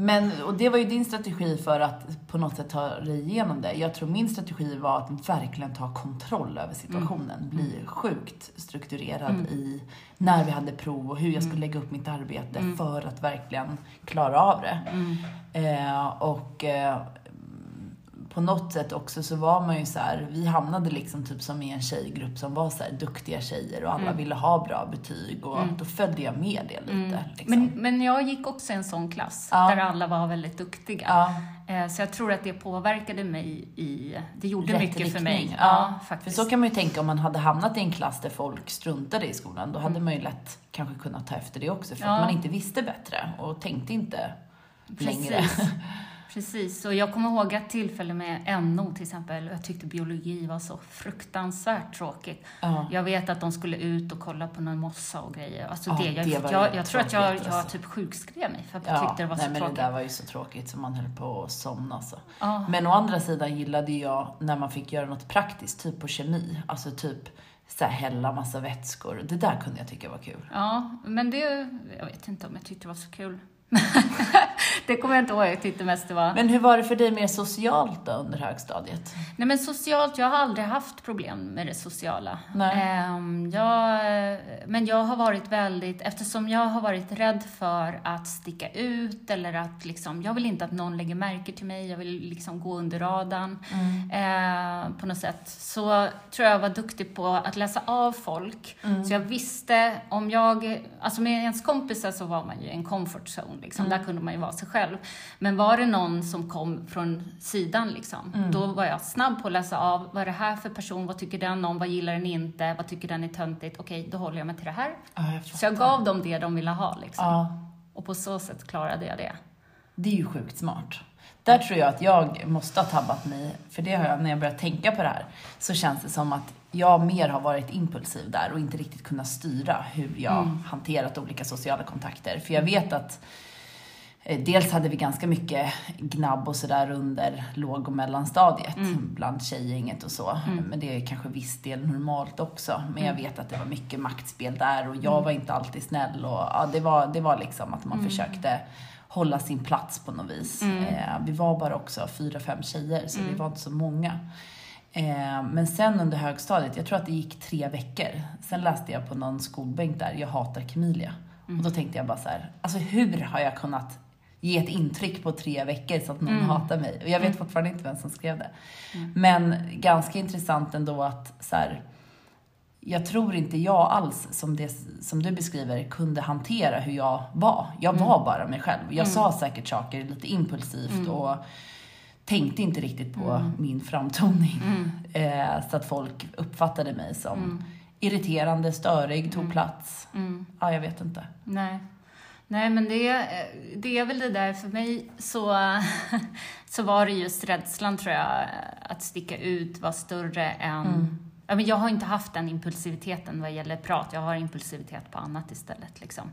Men, och det var ju din strategi för att på något sätt ta dig igenom det. Jag tror min strategi var att verkligen ta kontroll över situationen. Bli sjukt strukturerad i när vi hade prov och hur jag skulle lägga upp mitt arbete för att verkligen klara av det. Eh, och eh, på något sätt också så var man ju så här, vi hamnade liksom typ som i en tjejgrupp som var så här duktiga tjejer och alla ville ha bra betyg och då följde jag med det lite. Liksom. Men, men jag gick också i en sån klass Ja. där alla var väldigt duktiga. ja. Eh, Så jag tror att det påverkade mig i... Det gjorde mycket för mig. Ja, För faktiskt. så kan man ju tänka om man hade hamnat i en klass där folk struntade i skolan, då hade man ju lätt kanske kunnat ta efter det också för Mm. Ja. att man inte visste bättre och tänkte inte längre. *laughs* Precis. Och jag kommer ihåg ett tillfälle med NO till exempel. Jag tyckte biologi var så fruktansvärt tråkigt. Ja. Jag vet att de skulle ut och kolla på någon mossa och grejer. Alltså Ja, det, jag, det var jag, jag tror att jag, jag alltså. typ sjukskrev mig för att jag Ja, tyckte det var nej, så men tråkigt. det där var ju så tråkigt så man höll på att somna. Alltså. Ja. Men å andra sidan gillade jag när man fick göra något praktiskt, typ på kemi. Alltså typ så här, hälla massa vätskor. Det där kunde jag tycka var kul. Ja, men det, jag vet inte om jag tyckte det var så kul. *laughs* det kommer jag inte ihåg, jag tyckte mest det var... Men hur var det för dig mer socialt då under högstadiet? Nej men socialt, jag har aldrig haft problem med det sociala. Nej. Ehm, jag, men jag har varit väldigt, eftersom jag har varit rädd för att sticka ut eller att liksom, jag vill inte att någon lägger märke till mig, jag vill liksom gå under radarn eh, på något sätt. Så tror jag jag var duktig på att läsa av folk. Så jag visste om jag, alltså med ens kompisar så var man ju i en comfort zone liksom, där kunde man ju vara sig själv. Men var det någon som kom från sidan liksom, då var jag snabb på att läsa av, vad är det här för person, vad tycker den om, vad gillar den inte, vad tycker den är töntigt, okej då håller jag mig till det här. Ja, jag Så jag gav dem det de ville ha liksom. Ja, Och på så sätt klarade jag det. det är ju sjukt smart. Där tror jag att jag måste ha tabbat mig, för det har jag, när jag börjar tänka på det här, så känns det som att jag mer har varit impulsiv där och inte riktigt kunnat styra hur jag hanterat olika sociala kontakter. För jag vet att Dels hade vi ganska mycket gnabb och sådär under låg och mellanstadiet bland tjejgänget och så. Men det är kanske viss del normalt också. Men jag vet att det var mycket maktspel där och jag var inte alltid snäll. Och, ja, det, var, det var liksom att man försökte hålla sin plats på något vis. Eh, vi var bara också fyra, fem tjejer så vi var inte så många. Eh, men sen under högstadiet, jag tror att det gick tre veckor. Sen läste jag på någon skolbänk där, jag hatar Kemilia. Och då tänkte jag bara så här, alltså hur har jag kunnat ge ett intryck på tre veckor så att någon hatar mig? Och jag vet fortfarande inte vem som skrev det. Men ganska intressant ändå att så här, jag tror inte jag alls, som, det, som du beskriver, kunde hantera hur jag var. Jag var bara mig själv. Jag sa säkert saker lite impulsivt och tänkte inte riktigt på min framtoning. Eh, så att folk uppfattade mig som irriterande, störig, tog plats. Ja, jag vet inte. Nej. Nej, men det, eh, det är väl det där, för mig så, *laughs* så var det just rädslan tror jag, att sticka ut vara större än... Mm. Ja, men jag har inte haft den impulsiviteten vad gäller prat, jag har impulsivitet på annat istället. Liksom.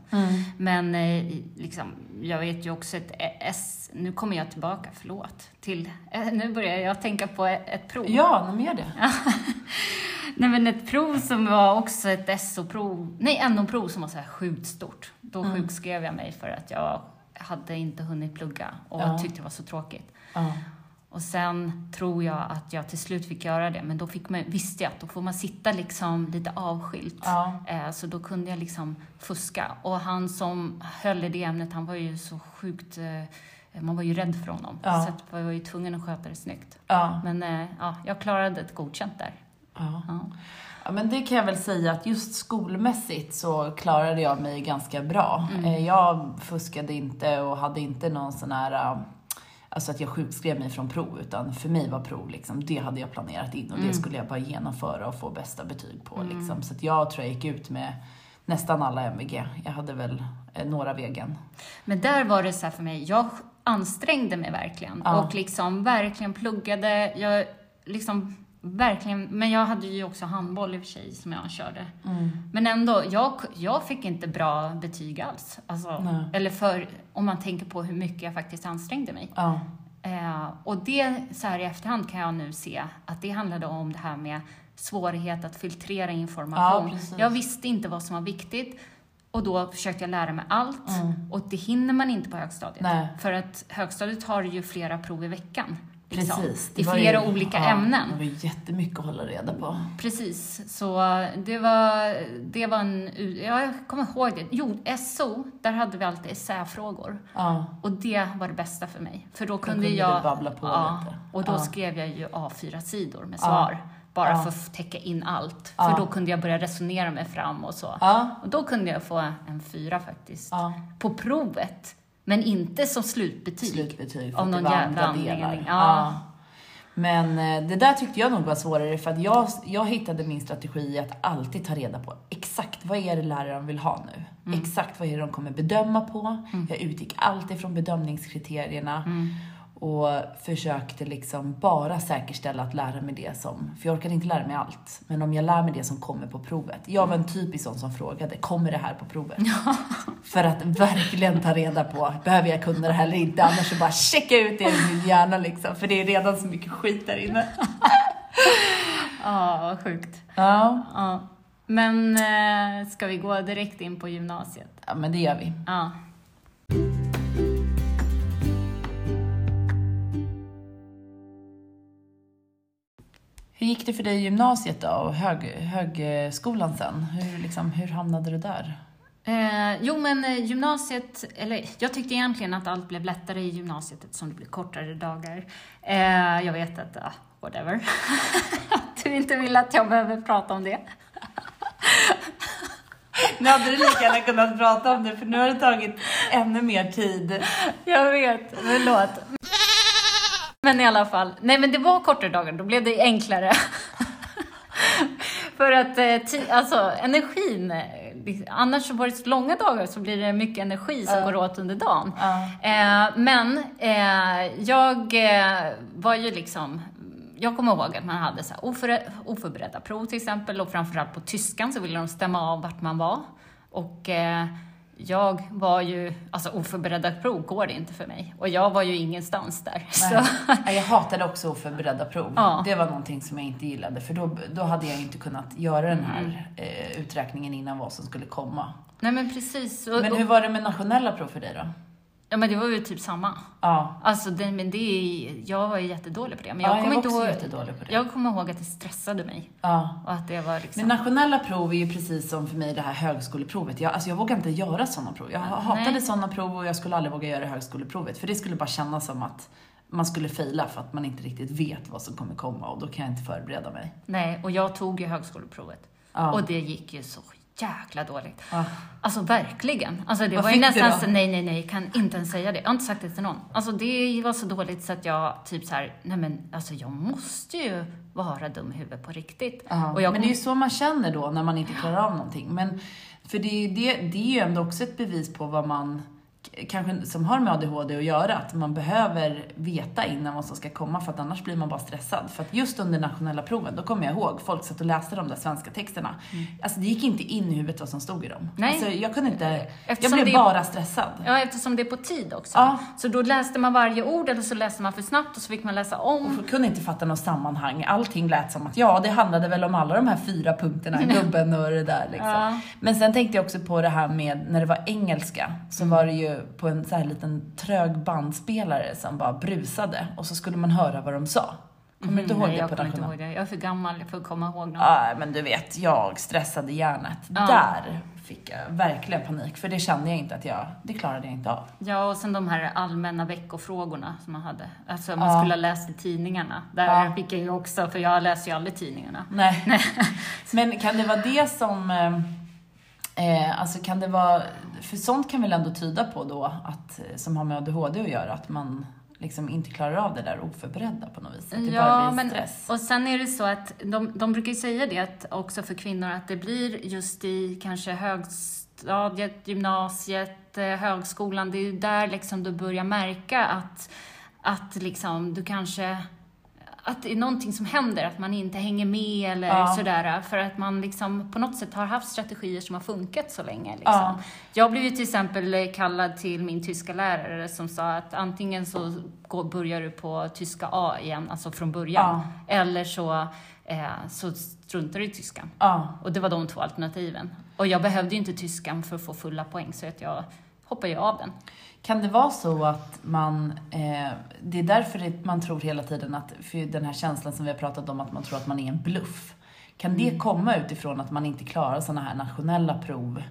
Men eh, liksom, jag vet ju också ett S, nu kommer jag tillbaka, förlåt, till, eh, nu börjar jag tänka på ett, ett prov. Ja, de gör det. *laughs* Nej men ett prov som var också ett SO-prov, nej NO-prov som var så här sjukt stort. Då sjukskrev jag mig för att jag hade inte hunnit plugga och Ja. tyckte det var så tråkigt. Ja. Och sen tror jag att jag till slut fick göra det, men då fick man, visste jag att då får man sitta liksom lite avskilt. Ja. Eh, Så då kunde jag liksom fuska. Och han som höll i det ämnet, han var ju så sjukt, eh, man var ju rädd för honom. Ja. Så jag var ju tvungen att sköta det snyggt. Ja. Men eh, ja, jag klarade ett godkänt där. Ja. Ja. Men det kan jag väl säga att just skolmässigt så klarade jag mig ganska bra. Eh, Jag fuskade inte och hade inte någon sån här, alltså att jag sjukskrev mig från prov, utan för mig var prov liksom, det hade jag planerat in och det skulle jag bara genomföra och få bästa betyg på liksom. Så att jag tror jag gick ut med nästan alla MVG. Jag hade väl eh, några vägen. Men där var det så här för mig, jag ansträngde mig verkligen Ja. och liksom verkligen pluggade. Jag liksom verkligen, men jag hade ju också handboll i och för sig som jag körde. Men ändå, jag, jag fick inte bra betyg alls. Alltså, Nej. eller för, om man tänker på hur mycket jag faktiskt ansträngde mig. Ja. Eh, och det, så här i efterhand kan jag nu se att det handlade om det här med svårighet att filtrera information. Ja, jag visste inte vad som var viktigt och då försökte jag lära mig allt. Mm. Och det hinner man inte på högstadiet. Nej. För att högstadiet har ju flera prov i veckan. Liksom. Precis. I flera ju- olika ja, ämnen. Det var jättemycket att hålla reda på. Precis, så det var, det var en... Ja, jag kommer ihåg det. Jo, SO, där hade vi alltid essäfrågor. Ja. Och det var det bästa för mig. För då kunde, kunde du jag... babbla på ja, lite. Och då Ja. skrev jag ju A4-sidor med svar. Bara för att täcka in allt. För då kunde jag börja resonera mig fram och så. Och då kunde jag få en fyra faktiskt. På provet. Men inte som slutbetyg. Slutbetyg för Av någon var jävla anledning. Ja. Men eh, det där tyckte jag nog var svårare för att jag, jag hittade min strategi i att alltid ta reda på exakt vad är det läraren vill ha nu. Exakt vad är det de kommer bedöma på. Jag utgick alltid från bedömningskriterierna. Och försökte liksom bara säkerställa att lära mig det som, för jag orkade inte lära mig allt, men om jag lär mig det som kommer på provet. Jag var en typisk sån som frågade, kommer det här på provet? *laughs* För att verkligen ta reda på, behöver jag kunna det här eller inte? Annars så bara checka ut det i min hjärna liksom, för det är redan så mycket skit där inne. *laughs* Ja, vad sjukt. Ja, Ja. Men eh, ska vi gå direkt in på gymnasiet? ja men det gör vi. Ja. Hur gick det för dig i gymnasiet då och hög, högskolan sen? Hur, liksom, hur hamnade du där? Eh, jo, men eh, gymnasiet, eller jag tyckte egentligen att allt blev lättare i gymnasiet eftersom det blev kortare dagar. Eh, jag vet att, ah, whatever. *laughs* att du inte vill att jag behöver prata om det. *laughs* Nu hade du lika gärna kunnat prata om det för nu har det tagit ännu mer tid. Jag vet, förlåt. Men i alla fall, nej men det var kortare dagar, då blev det enklare. *laughs* För att eh, alltså, energin, eh, annars var det långa dagar så blir det mycket energi som Ja. går åt under dagen. Ja. Eh, men eh, jag eh, var ju liksom, jag kommer ihåg att man hade så här oför, oförberedda prov till exempel och framförallt på tyskan så ville de stämma av vart man var. Och eh, jag var ju, alltså oförberedda prov går det inte för mig. Och jag var ju ingenstans där. Jag hatade också oförberedda prov. Ja. Det var någonting som jag inte gillade för då, då hade jag inte kunnat göra den här eh, uträkningen innan vad som skulle komma. nej men precis. Och, Men hur var det med nationella prov för dig då? Ja men det var ju typ samma. Ja, Alltså det, men det, är- jag var ju jättedålig på det. Men jag ja jag kommer var inte också ihåg, jättedålig på det. jag kommer ihåg att det stressade mig. Ja. Och att det var liksom... Men nationella prov är ju precis som för mig det här högskoleprovet. Jag, alltså jag vågar inte göra sådana prov. Jag hatade sådana prov och jag skulle aldrig våga göra högskoleprovet. För det skulle bara kännas som att man skulle fejla för att man inte riktigt vet vad som kommer komma och då kan jag inte förbereda mig. Nej, och jag tog ju högskoleprovet. Ja. Och det gick ju så jäkla dåligt. Ja. Alltså verkligen. Alltså det Vad var ju nästan så, nej, nej, nej, kan inte ens säga det. Jag har inte sagt det till någon. Alltså det var så dåligt så att jag typ så här, nej men alltså jag måste ju vara dum i huvudet på riktigt. Ja, Och jag men det är ju så man känner då när man inte klarar av någonting. Men, för det, är- det, det är ju ändå också ett bevis på vad man, kanske som har med ADHD att göra, att man behöver veta innan vad som ska komma för att annars blir man bara stressad. För att just under nationella proven, då kommer jag ihåg, folk satt och läste de där svenska texterna. Alltså det gick inte in i huvudet vad som stod i dem. Mm. Nej. Alltså jag kunde inte, jag Eftersom blev det- bara stressad. Ja, eftersom det är på tid också. Ja. Så då läste man varje ord eller så läste man för snabbt och så fick man läsa om. Jag kunde inte fatta något sammanhang. Allting lät som att ja, det handlade väl om alla de här fyra punkterna, gubben och det där liksom. Ja. Men sen tänkte jag också på det här med när det var engelska så Mm. var det ju på en så här liten trög bandspelare som bara brusade och så skulle man höra vad de sa. Kommer du inte ihåg Mm, Nej, det jag på kommer inte ihåg det. Jag är för gammal för att komma ihåg något. Ja, men du vet, jag stressade hjärnet. Ja. Där fick jag verkligen panik för det kände jag inte att jag, det klarade jag inte av. Ja, och sen de här allmänna veckofrågorna som man hade. Alltså man Ja. skulle ha läst i tidningarna. Där Ja. fick jag ju också, för jag läser ju aldrig tidningarna. Nej. *laughs* Men kan det vara det som... eh, Eh, alltså kan det vara... För sånt kan väl ändå tyda på då att, eh, som har med ADHD att göra, att man liksom inte klarar av det där oförberedda på något vis. Att det bara Ja, blir men stress. och sen är det så att de, de brukar ju säga det att också för kvinnor att det blir just i kanske högstadiet, gymnasiet, eh, högskolan, det är ju där liksom du börjar märka att, att liksom du kanske att det är någonting som händer, att man inte hänger med eller Ja. sådär. För att man liksom på något sätt har haft strategier som har funkat så länge. Liksom. Ja. Jag blev ju till exempel kallad till min tyska lärare som sa att antingen så går, börjar du på tyska A igen, alltså från början, eller så, eh, så struntar du i tyskan. Ja. Och det var de två alternativen. Och jag behövde ju inte tyskan för att få fulla poäng, så att jag hoppade ju av den. Kan det vara så att man, eh, det är därför man tror hela tiden att, för den här känslan som vi har pratat om, att man tror att man är en bluff. Kan Mm. det komma utifrån att man inte klarar sådana här nationella prov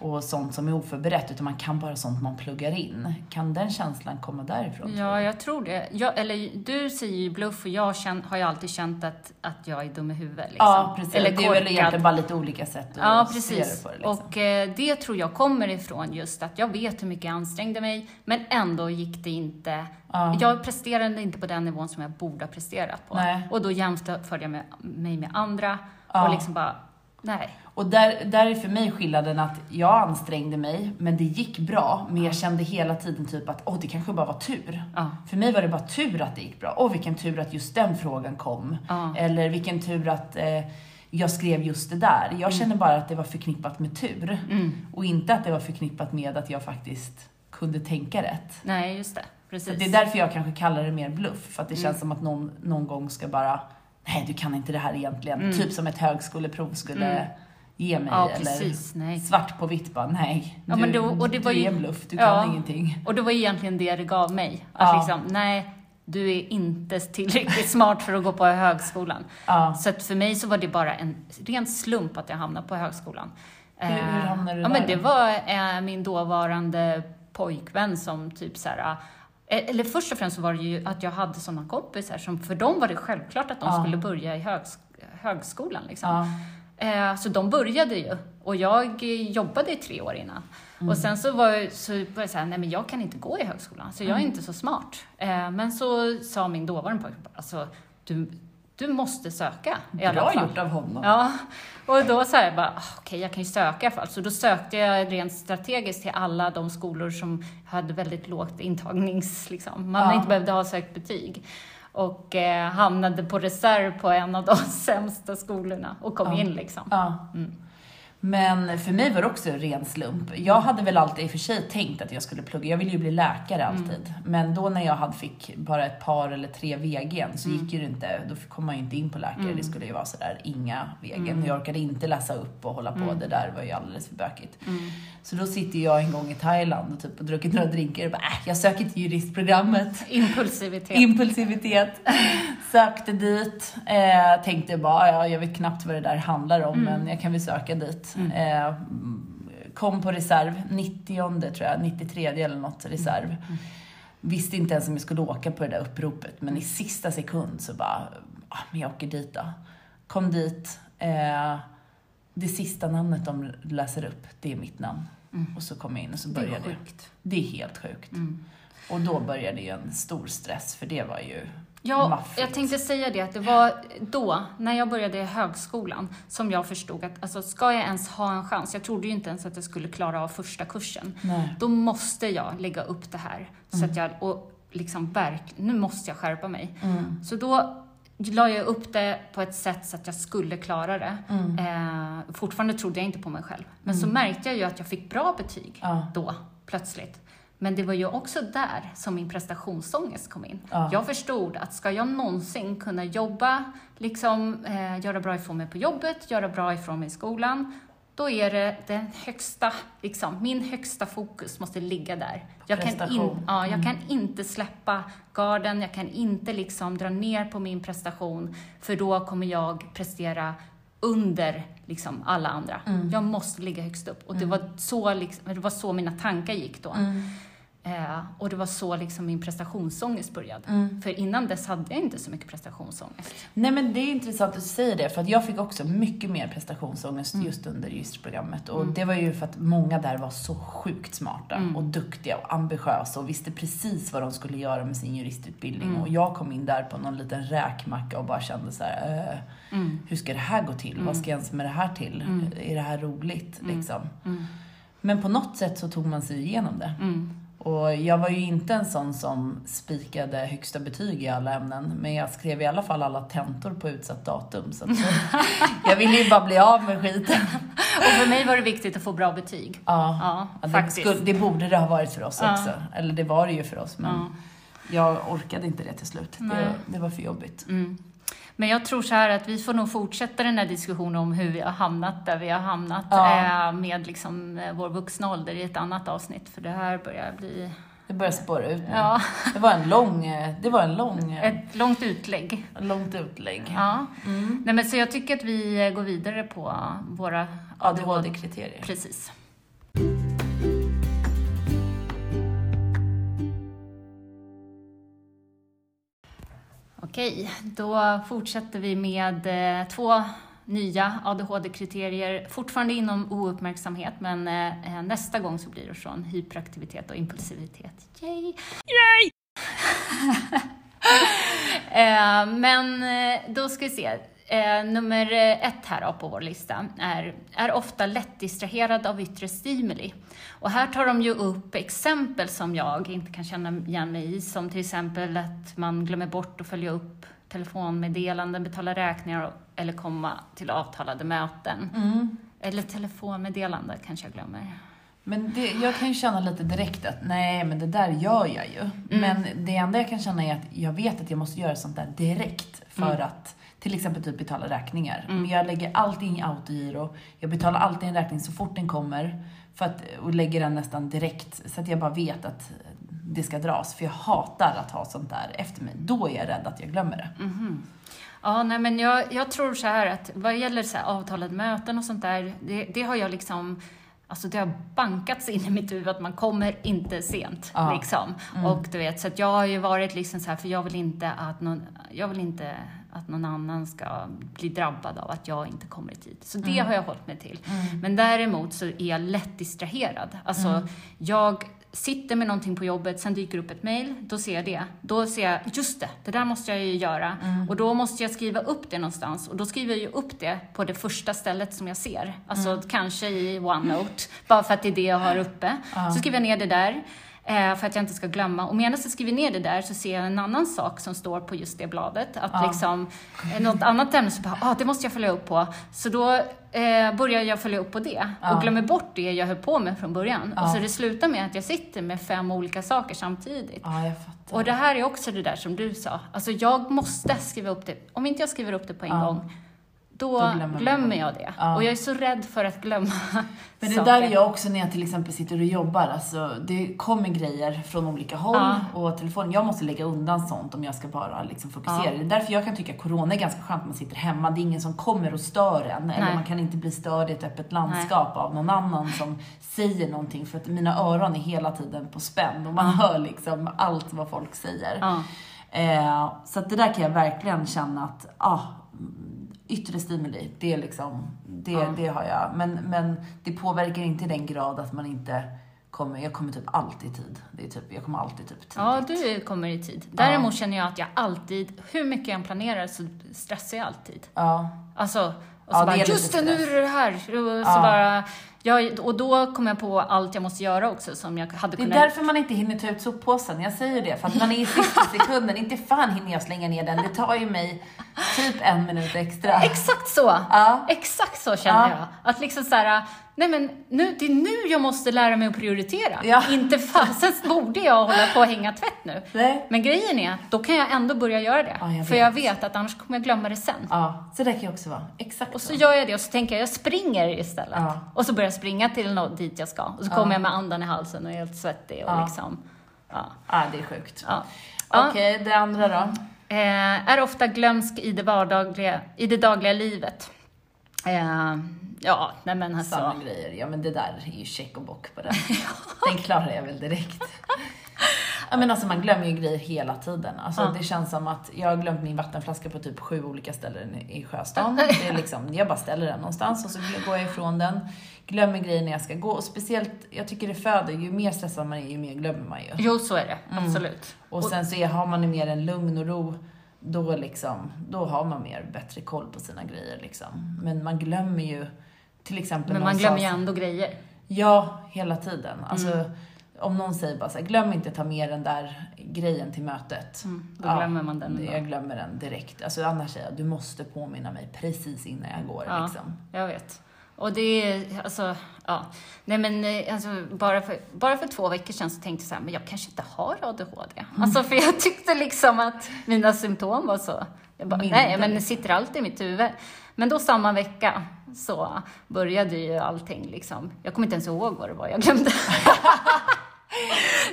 och sånt som är oförberett, utan man kan bara sånt man pluggar in? Kan den känslan komma därifrån? Ja, du? jag tror det. Jag, eller du säger ju bluff och jag känn, har ju alltid känt att, att jag är dum i huvudet. Liksom. Ja, precis. Eller det är egentligen bara lite olika sätt att Ja, se precis. det på det. Liksom. Och eh, det tror jag kommer ifrån just att jag vet hur mycket jag ansträngde mig, men ändå gick det inte. Ja. Jag presterade inte på den nivån som jag borde ha presterat på. Nej. Och då jämförde jag mig med andra Ja. och liksom bara, nej. Och där, där är för mig skillnaden att jag ansträngde mig, men det gick bra, men jag kände hela tiden typ att åh, det kanske bara var tur. Ja. För mig var det bara tur att det gick bra. Åh, vilken tur att just den frågan kom. Ja. Eller vilken tur att eh, jag skrev just det där. Jag känner bara att det var förknippat med tur. Mm. Och inte att det var förknippat med att jag faktiskt kunde tänka rätt. Nej, just det. Så Precis. det är därför jag kanske kallar det mer bluff, för att det Mm. känns som att någon, någon gång ska bara, nej du kan inte det här egentligen. Mm. Typ som ett högskoleprov skulle Mm. Ge mig. Ja, eller precis. Nej. svart på vitt bara, nej. Ja, du, då- och det var du ju- är en bluff, du Ja. kan ingenting. Och det var egentligen det det gav mig. Att Ja. liksom, nej, du är inte tillräckligt smart för att gå på högskolan. Ja. Så att för mig så var det bara en ren slump att jag hamnade på högskolan. Hur- hur Eh, hamnade du ja, där men Det var eh, min dåvarande pojkvän som typ så här, eh, eller först och främst så var det ju att jag hade sådana kompisar som, för dem var det självklart att de Ja. skulle börja i högs högskolan. Liksom. Ja. Eh, så de började ju och jag eh, jobbade i tre år innan. Mm. Och sen så var jag, så var jag här, nej men jag kan inte gå i högskolan, så jag är Mm. inte så smart. Eh, men så sa min dåvarande pojke, alltså du, du måste söka i alla Bra fall. gjort av honom. Ja, och då så här bara, ah, okej jag kan ju söka i alla fall. Så då sökte jag rent strategiskt till alla de skolor som hade väldigt lågt intagnings, liksom. Man Ja. inte behövde ha sökt betyg. Och eh, hamnade på reserv på en av de *laughs* sämsta skolorna och kom Ja. in liksom. Ja. Mm. Men för mig var det också en ren slump. Jag hade väl alltid i och för sig tänkt att jag skulle plugga. Jag ville ju bli läkare Mm. alltid. Men då när jag hade fick bara ett par eller tre VG'n så Mm. gick ju det inte, då kom man ju inte in på läkare. Mm. Det skulle ju vara sådär, inga VG'n. Mm. Jag orkade inte läsa upp och hålla på. Mm. Det där var ju alldeles för bökigt. Mm. Så då sitter jag en gång i Thailand och typ och druckit några drinkar och bara, äh, jag söker till juristprogrammet. Impulsivitet. Impulsivitet. *laughs* Sökte dit. Eh, tänkte bara, ja, jag vet knappt vad det där handlar om, Mm. men jag kan väl söka dit. Mm. Eh, kom på reserv, 90 tror jag, 93 eller något reserv. Mm. Visste inte ens om jag skulle åka på det där uppropet, men i sista sekund så bara, ah, men jag åker dit då. Kom dit. Eh, det sista namnet de läser upp, det är mitt namn. Mm. Och så kom jag in och så Det började jag. sjukt. Det är helt sjukt. Mm. Och då började ju en stor stress, för det var ju Ja, maffigt. jag tänkte säga det att det var då, när jag började i högskolan, som jag förstod att alltså, ska jag ens ha en chans, jag trodde ju inte ens att jag skulle klara av första kursen, Nej. då måste jag lägga upp det här. Så Mm. att jag, och liksom verk, nu måste jag skärpa mig. Mm. Så då la jag upp det på ett sätt så att jag skulle klara det. Mm. Eh, fortfarande trodde jag inte på mig själv. Men så Mm. märkte jag ju att jag fick bra betyg Ja. då, plötsligt. Men det var ju också där som min prestationsångest kom in. Ja. Jag förstod att ska jag någonsin kunna jobba, liksom, eh, göra bra ifrån mig på jobbet, göra bra ifrån mig i skolan, då är det den högsta, liksom, min högsta fokus måste ligga där. Jag kan, in, ja, jag Mm. kan inte släppa garden, jag kan inte liksom dra ner på min prestation, för då kommer jag prestera under liksom, alla andra. Mm. Jag måste ligga högst upp. Och det, Mm. var så, liksom, det var så mina tankar gick då. Mm. Eh, och det var så liksom min prestationsångest började. Mm. För innan dess hade jag inte så mycket prestationsångest. Nej men det är intressant att du säger det, för att jag fick också mycket mer prestationsångest Mm. just under juristprogrammet. Och Mm. det var ju för att många där var så sjukt smarta Mm. och duktiga och ambitiösa och visste precis vad de skulle göra med sin juristutbildning. Mm. Och jag kom in där på någon liten räkmacka och bara kände så här, eh, Mm. hur ska det här gå till? Vad ska jag ens med det här till? Är det här roligt? Liksom. Men på något sätt så tog man sig igenom det. Och jag var ju inte en sån som spikade högsta betyg i alla ämnen, men jag skrev i alla fall alla tentor på utsatt datum. Så jag *laughs* ville ju bara bli av med skiten. Och för mig var det viktigt att få bra betyg. Ja, Ja, det, faktiskt. skulle, det borde det ha varit för oss Ja. också. Eller det var det ju för oss, men Ja. jag orkade inte det till slut. Det, det var för jobbigt. Mm. Men jag tror så här att vi får nog fortsätta den här diskussionen om hur vi har hamnat där vi har hamnat Ja. eh, med liksom eh, vår vuxna ålder i ett annat avsnitt. För det här börjar bli Det börjar spåra ut nu. ja, Det var en lång, eh, det var en lång, ett långt utlägg. långt utlägg. Ja. Mm. Nej, men så jag tycker att vi går vidare på våra ADHD-kriterier. Precis. Okej, då fortsätter vi med eh, två nya ADHD-kriterier, fortfarande inom ouppmärksamhet, men eh, nästa gång så blir det från hyperaktivitet och impulsivitet. Yay! Yay! *laughs* Eh, men eh, då ska vi se. Eh, nummer ett här på vår lista är, är ofta lättdistraherad av yttre stimuli. Och här tar de ju upp exempel som jag inte kan känna igen mig i, som till exempel att man glömmer bort att följa upp telefonmeddelanden, betala räkningar eller komma till avtalade möten. Mm. Eller telefonmeddelande kanske jag glömmer. Men det, jag kan ju känna lite direkt att nej, men det där gör jag ju. Men det enda jag kan känna är att jag vet att jag måste göra sånt där direkt för att till exempel typ betala räkningar. Men jag lägger allting i autogiro. Jag betalar alltid en räkning så fort den kommer. För att, och lägger den nästan direkt så att jag bara vet att det ska dras. För jag hatar att ha sånt där efter mig. Då är jag rädd att jag glömmer det. Ja, nej, men jag, jag tror så här att vad gäller så här avtalade möten och sånt där, det, det har jag liksom Alltså det har bankats in i mitt huvud att man kommer inte sent. Ja. Liksom. Och du vet, så att jag har ju varit liksom så här, för jag vill inte att någon, jag vill inte att någon annan ska bli drabbad av att jag inte kommer i tid. Så det har jag hållit mig till. Men däremot så är jag lätt distraherad. Alltså, jag sitter med någonting på jobbet, sen dyker upp ett mail, då ser jag det. Då ser jag, just det, det där måste jag ju göra. Och då måste jag skriva upp det någonstans. Och då skriver jag ju upp det på det första stället som jag ser. Alltså kanske i OneNote, bara för att det är det jag har uppe. Så skriver jag ner det där. Eh, för att jag inte ska glömma. Och medan jag skriver ner det där så ser jag en annan sak som står på just det bladet. Att liksom, eh, något annat ämne så bara, ah, det måste jag följa upp på. Så då eh, börjar jag följa upp på det och glömmer bort det jag höll på med från början. Och så det slutar med att jag sitter med fem olika saker samtidigt. Ja. Och det här är också det där som du sa. Alltså jag måste skriva upp det. Om inte jag skriver upp det på en gång, då, Då glömmer glömmer, jag det. Ja. Och jag är så rädd för att glömma *laughs* Men det saker. där är jag också när jag till exempel sitter och jobbar. Alltså, det kommer grejer från olika håll Ja. och telefonen. Jag måste lägga undan sånt om jag ska bara liksom fokusera. Ja. Det är därför jag kan tycka att corona är ganska skönt. Man sitter hemma, det är ingen som kommer och stör en. Eller Nej. man kan inte bli störd i ett öppet landskap av någon annan som säger någonting. För att mina öron är hela tiden på spänn och man hör liksom allt vad folk säger. Eh, så att det där kan jag verkligen känna att, ah, yttre stimuli, det är liksom, det, Ja. det har jag. Men, men det påverkar inte i den grad att man inte kommer, jag kommer typ alltid i tid. Det är typ, jag kommer alltid typ tidigt. Ja, du kommer i tid. Däremot känner jag att jag alltid, hur mycket jag än planerar så stressar jag alltid. Ja. Alltså, och Ja, så det är bara, lite just det, nu är det här. Och, så Ja. bara, jag, och då kommer jag på allt jag måste göra också som jag hade Det är kunnat... därför man inte hinner ta ut soppåsen. Jag säger det, för att man är i *laughs* sista sekunden. Inte fan hinner jag slänga ner den. Det tar ju mig typ en minut extra. Exakt så! Ja. Exakt så känner Ja. jag. Att liksom så här, nej men nu, det är nu jag måste lära mig att prioritera. Ja. Inte fasen borde jag hålla på och hänga tvätt nu. Nej. Men grejen är, då kan jag ändå börja göra det. Ja, jag för jag vet att annars kommer jag glömma det sen. Ja, så där kan jag också vara. Exakt Och så gör jag det och så tänker jag, jag springer istället. Ja. Och så börjar jag springa till något dit jag ska. Och så kommer jag med andan i halsen och är helt svettig och Ja. liksom, ja. Ja, det är sjukt. ja. Okej, det andra då? Eh, är ofta glömsk i det vardagliga, i det dagliga livet. Eh, ja, nej men alltså. Samma grejer. Ja men det där är ju check och bock på den. *laughs* den klarar jag väl direkt. *laughs* Ja men alltså man glömmer ju grejer hela tiden. Alltså Ja. det känns som att jag har glömt min vattenflaska på typ sju olika ställen i Sjöstan. *laughs* Det är liksom, jag bara ställer den någonstans och så går jag ifrån den. Glömmer grejer när jag ska gå. Och speciellt, jag tycker det föder, ju mer stressad man är ju mer glömmer man ju. Jo, så är det. Mm. Absolut. Och sen så är, har man ju mer en lugn och ro, då liksom, då har man mer bättre koll på sina grejer liksom. Men man glömmer ju till exempel Men man glömmer ju ändå grejer. Ja, hela tiden. Alltså, Mm. om någon säger bara så här, glöm inte ta med den där grejen till mötet. Mm, då glömmer man den ändå. Jag glömmer den direkt. Alltså annars säger jag, du måste påminna mig precis innan jag går Ja. liksom. Jag vet. Och det är, alltså, ja. Nej men eh, alltså, bara för, bara för två veckor sedan så tänkte jag så här, men jag kanske inte har ADHD. Mm. Alltså för jag tyckte liksom att mina symptom var så, jag bara, Mindre. nej men det sitter alltid i mitt huvud. Men då samma vecka så började ju allting liksom, jag kommer inte ens ihåg vad det var jag glömde. *laughs*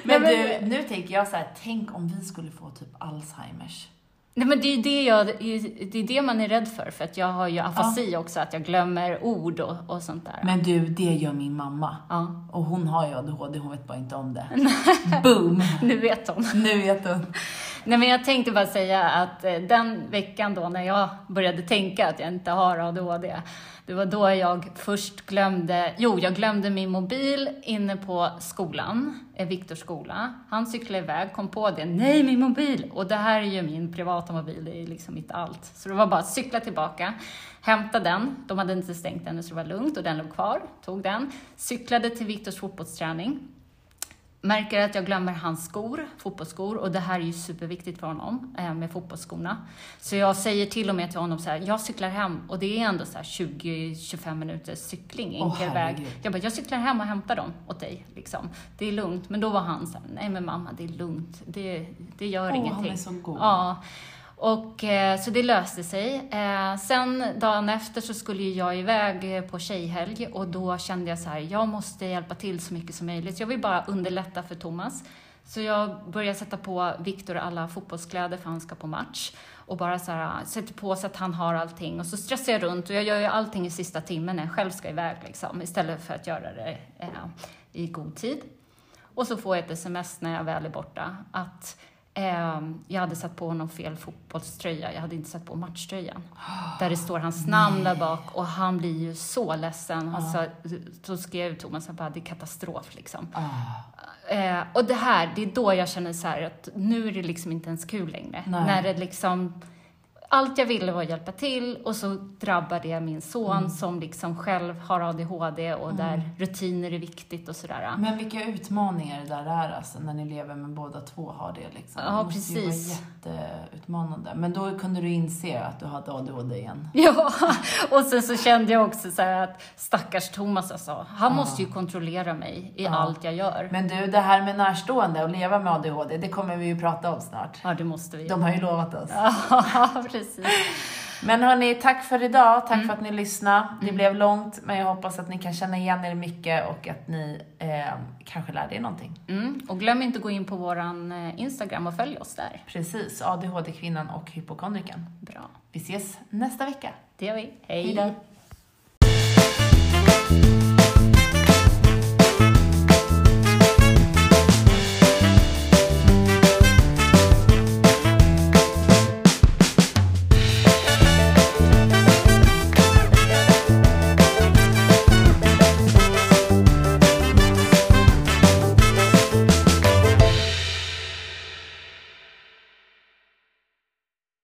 Men, Nej, du, nu tänker jag så här, tänk om vi skulle få typ Alzheimers. Nej men det är det, jag, det är det man är rädd för, för att jag har ju afasi också, att jag glömmer ord och, och sånt där. Men du, det gör min mamma. Ja, Och hon har ju ADHD, hon vet bara inte om det. *laughs* Boom! nu vet hon. Nu vet hon. Nej, men jag tänkte bara säga att eh, den veckan då när jag började tänka att jag inte har ADHD, det var då jag först glömde, jo, jag glömde min mobil inne på skolan, eh, Viktors skola. Han cyklade iväg, kom på det, nej min mobil! Och det här är ju min privata mobil, det är liksom mitt allt. Så det var bara att cykla tillbaka, hämta den, de hade inte stängt den så det var lugnt och den låg kvar, tog den, cyklade till Viktors fotbollsträning, märker att jag glömmer hans skor, fotbollsskor, och det här är ju superviktigt för honom eh, med fotbollsskorna. Så jag säger till och med till honom så här, jag cyklar hem och det är ändå så 20-25 minuters cykling, enkel Åh, väg. Jag bara, jag cyklar hem och hämtar dem åt dig, liksom. Det är lugnt. Men då var han så här, nej men mamma, det är lugnt. Det, det gör Åh, ingenting. han är så god. Ja. Och, eh, så det löste sig. Eh, sen dagen efter så skulle jag iväg eh, på tjejhelg och då kände jag så här, jag måste hjälpa till så mycket som möjligt. Jag vill bara underlätta för Thomas. Så jag började sätta på Viktor alla fotbollskläder för han ska på match. Och bara så här, sätter på så att han har allting. Och så stressar jag runt och jag gör ju allting i sista timmen när jag själv ska iväg liksom. Istället för att göra det eh, i god tid. Och så får jag ett sms när jag väl är borta att jag hade satt på honom fel fotbollströja. Jag hade inte satt på matchtröjan. *gasps* Där det står hans namn där bak och han blir ju så ledsen. Han sa, så skrev Thomas att det är katastrof liksom. Eh, och det här, det är då jag känner så här att nu är det liksom inte ens kul längre. Nej. När det liksom, allt jag ville var att hjälpa till och så drabbar det min son Mm. som liksom själv har ADHD och där rutiner är viktigt och sådär. Men vilka utmaningar det där är alltså, när ni lever med båda två har det liksom. Ja, det måste precis. vara jätteutmanande. Men då kunde du inse att du hade ADHD igen. *laughs* Ja, och sen så kände jag också så att stackars Thomas alltså, han måste ju kontrollera mig i Ja. allt jag gör. Men du, det här med närstående och leva med ADHD, det kommer vi ju prata om snart. Ja, det måste vi. De har ju lovat oss. *laughs* Ja, precis. Men hörni, tack för idag. Tack för att ni lyssnade. Det Mm. blev långt, men jag hoppas att ni kan känna igen er mycket och att ni eh, kanske lärde er någonting. Mm. Och glöm inte att gå in på våran eh, Instagram och följ oss där. Precis, ADHD-kvinnan och hypokondriken. Bra. Vi ses nästa vecka. Det gör vi. Hej då.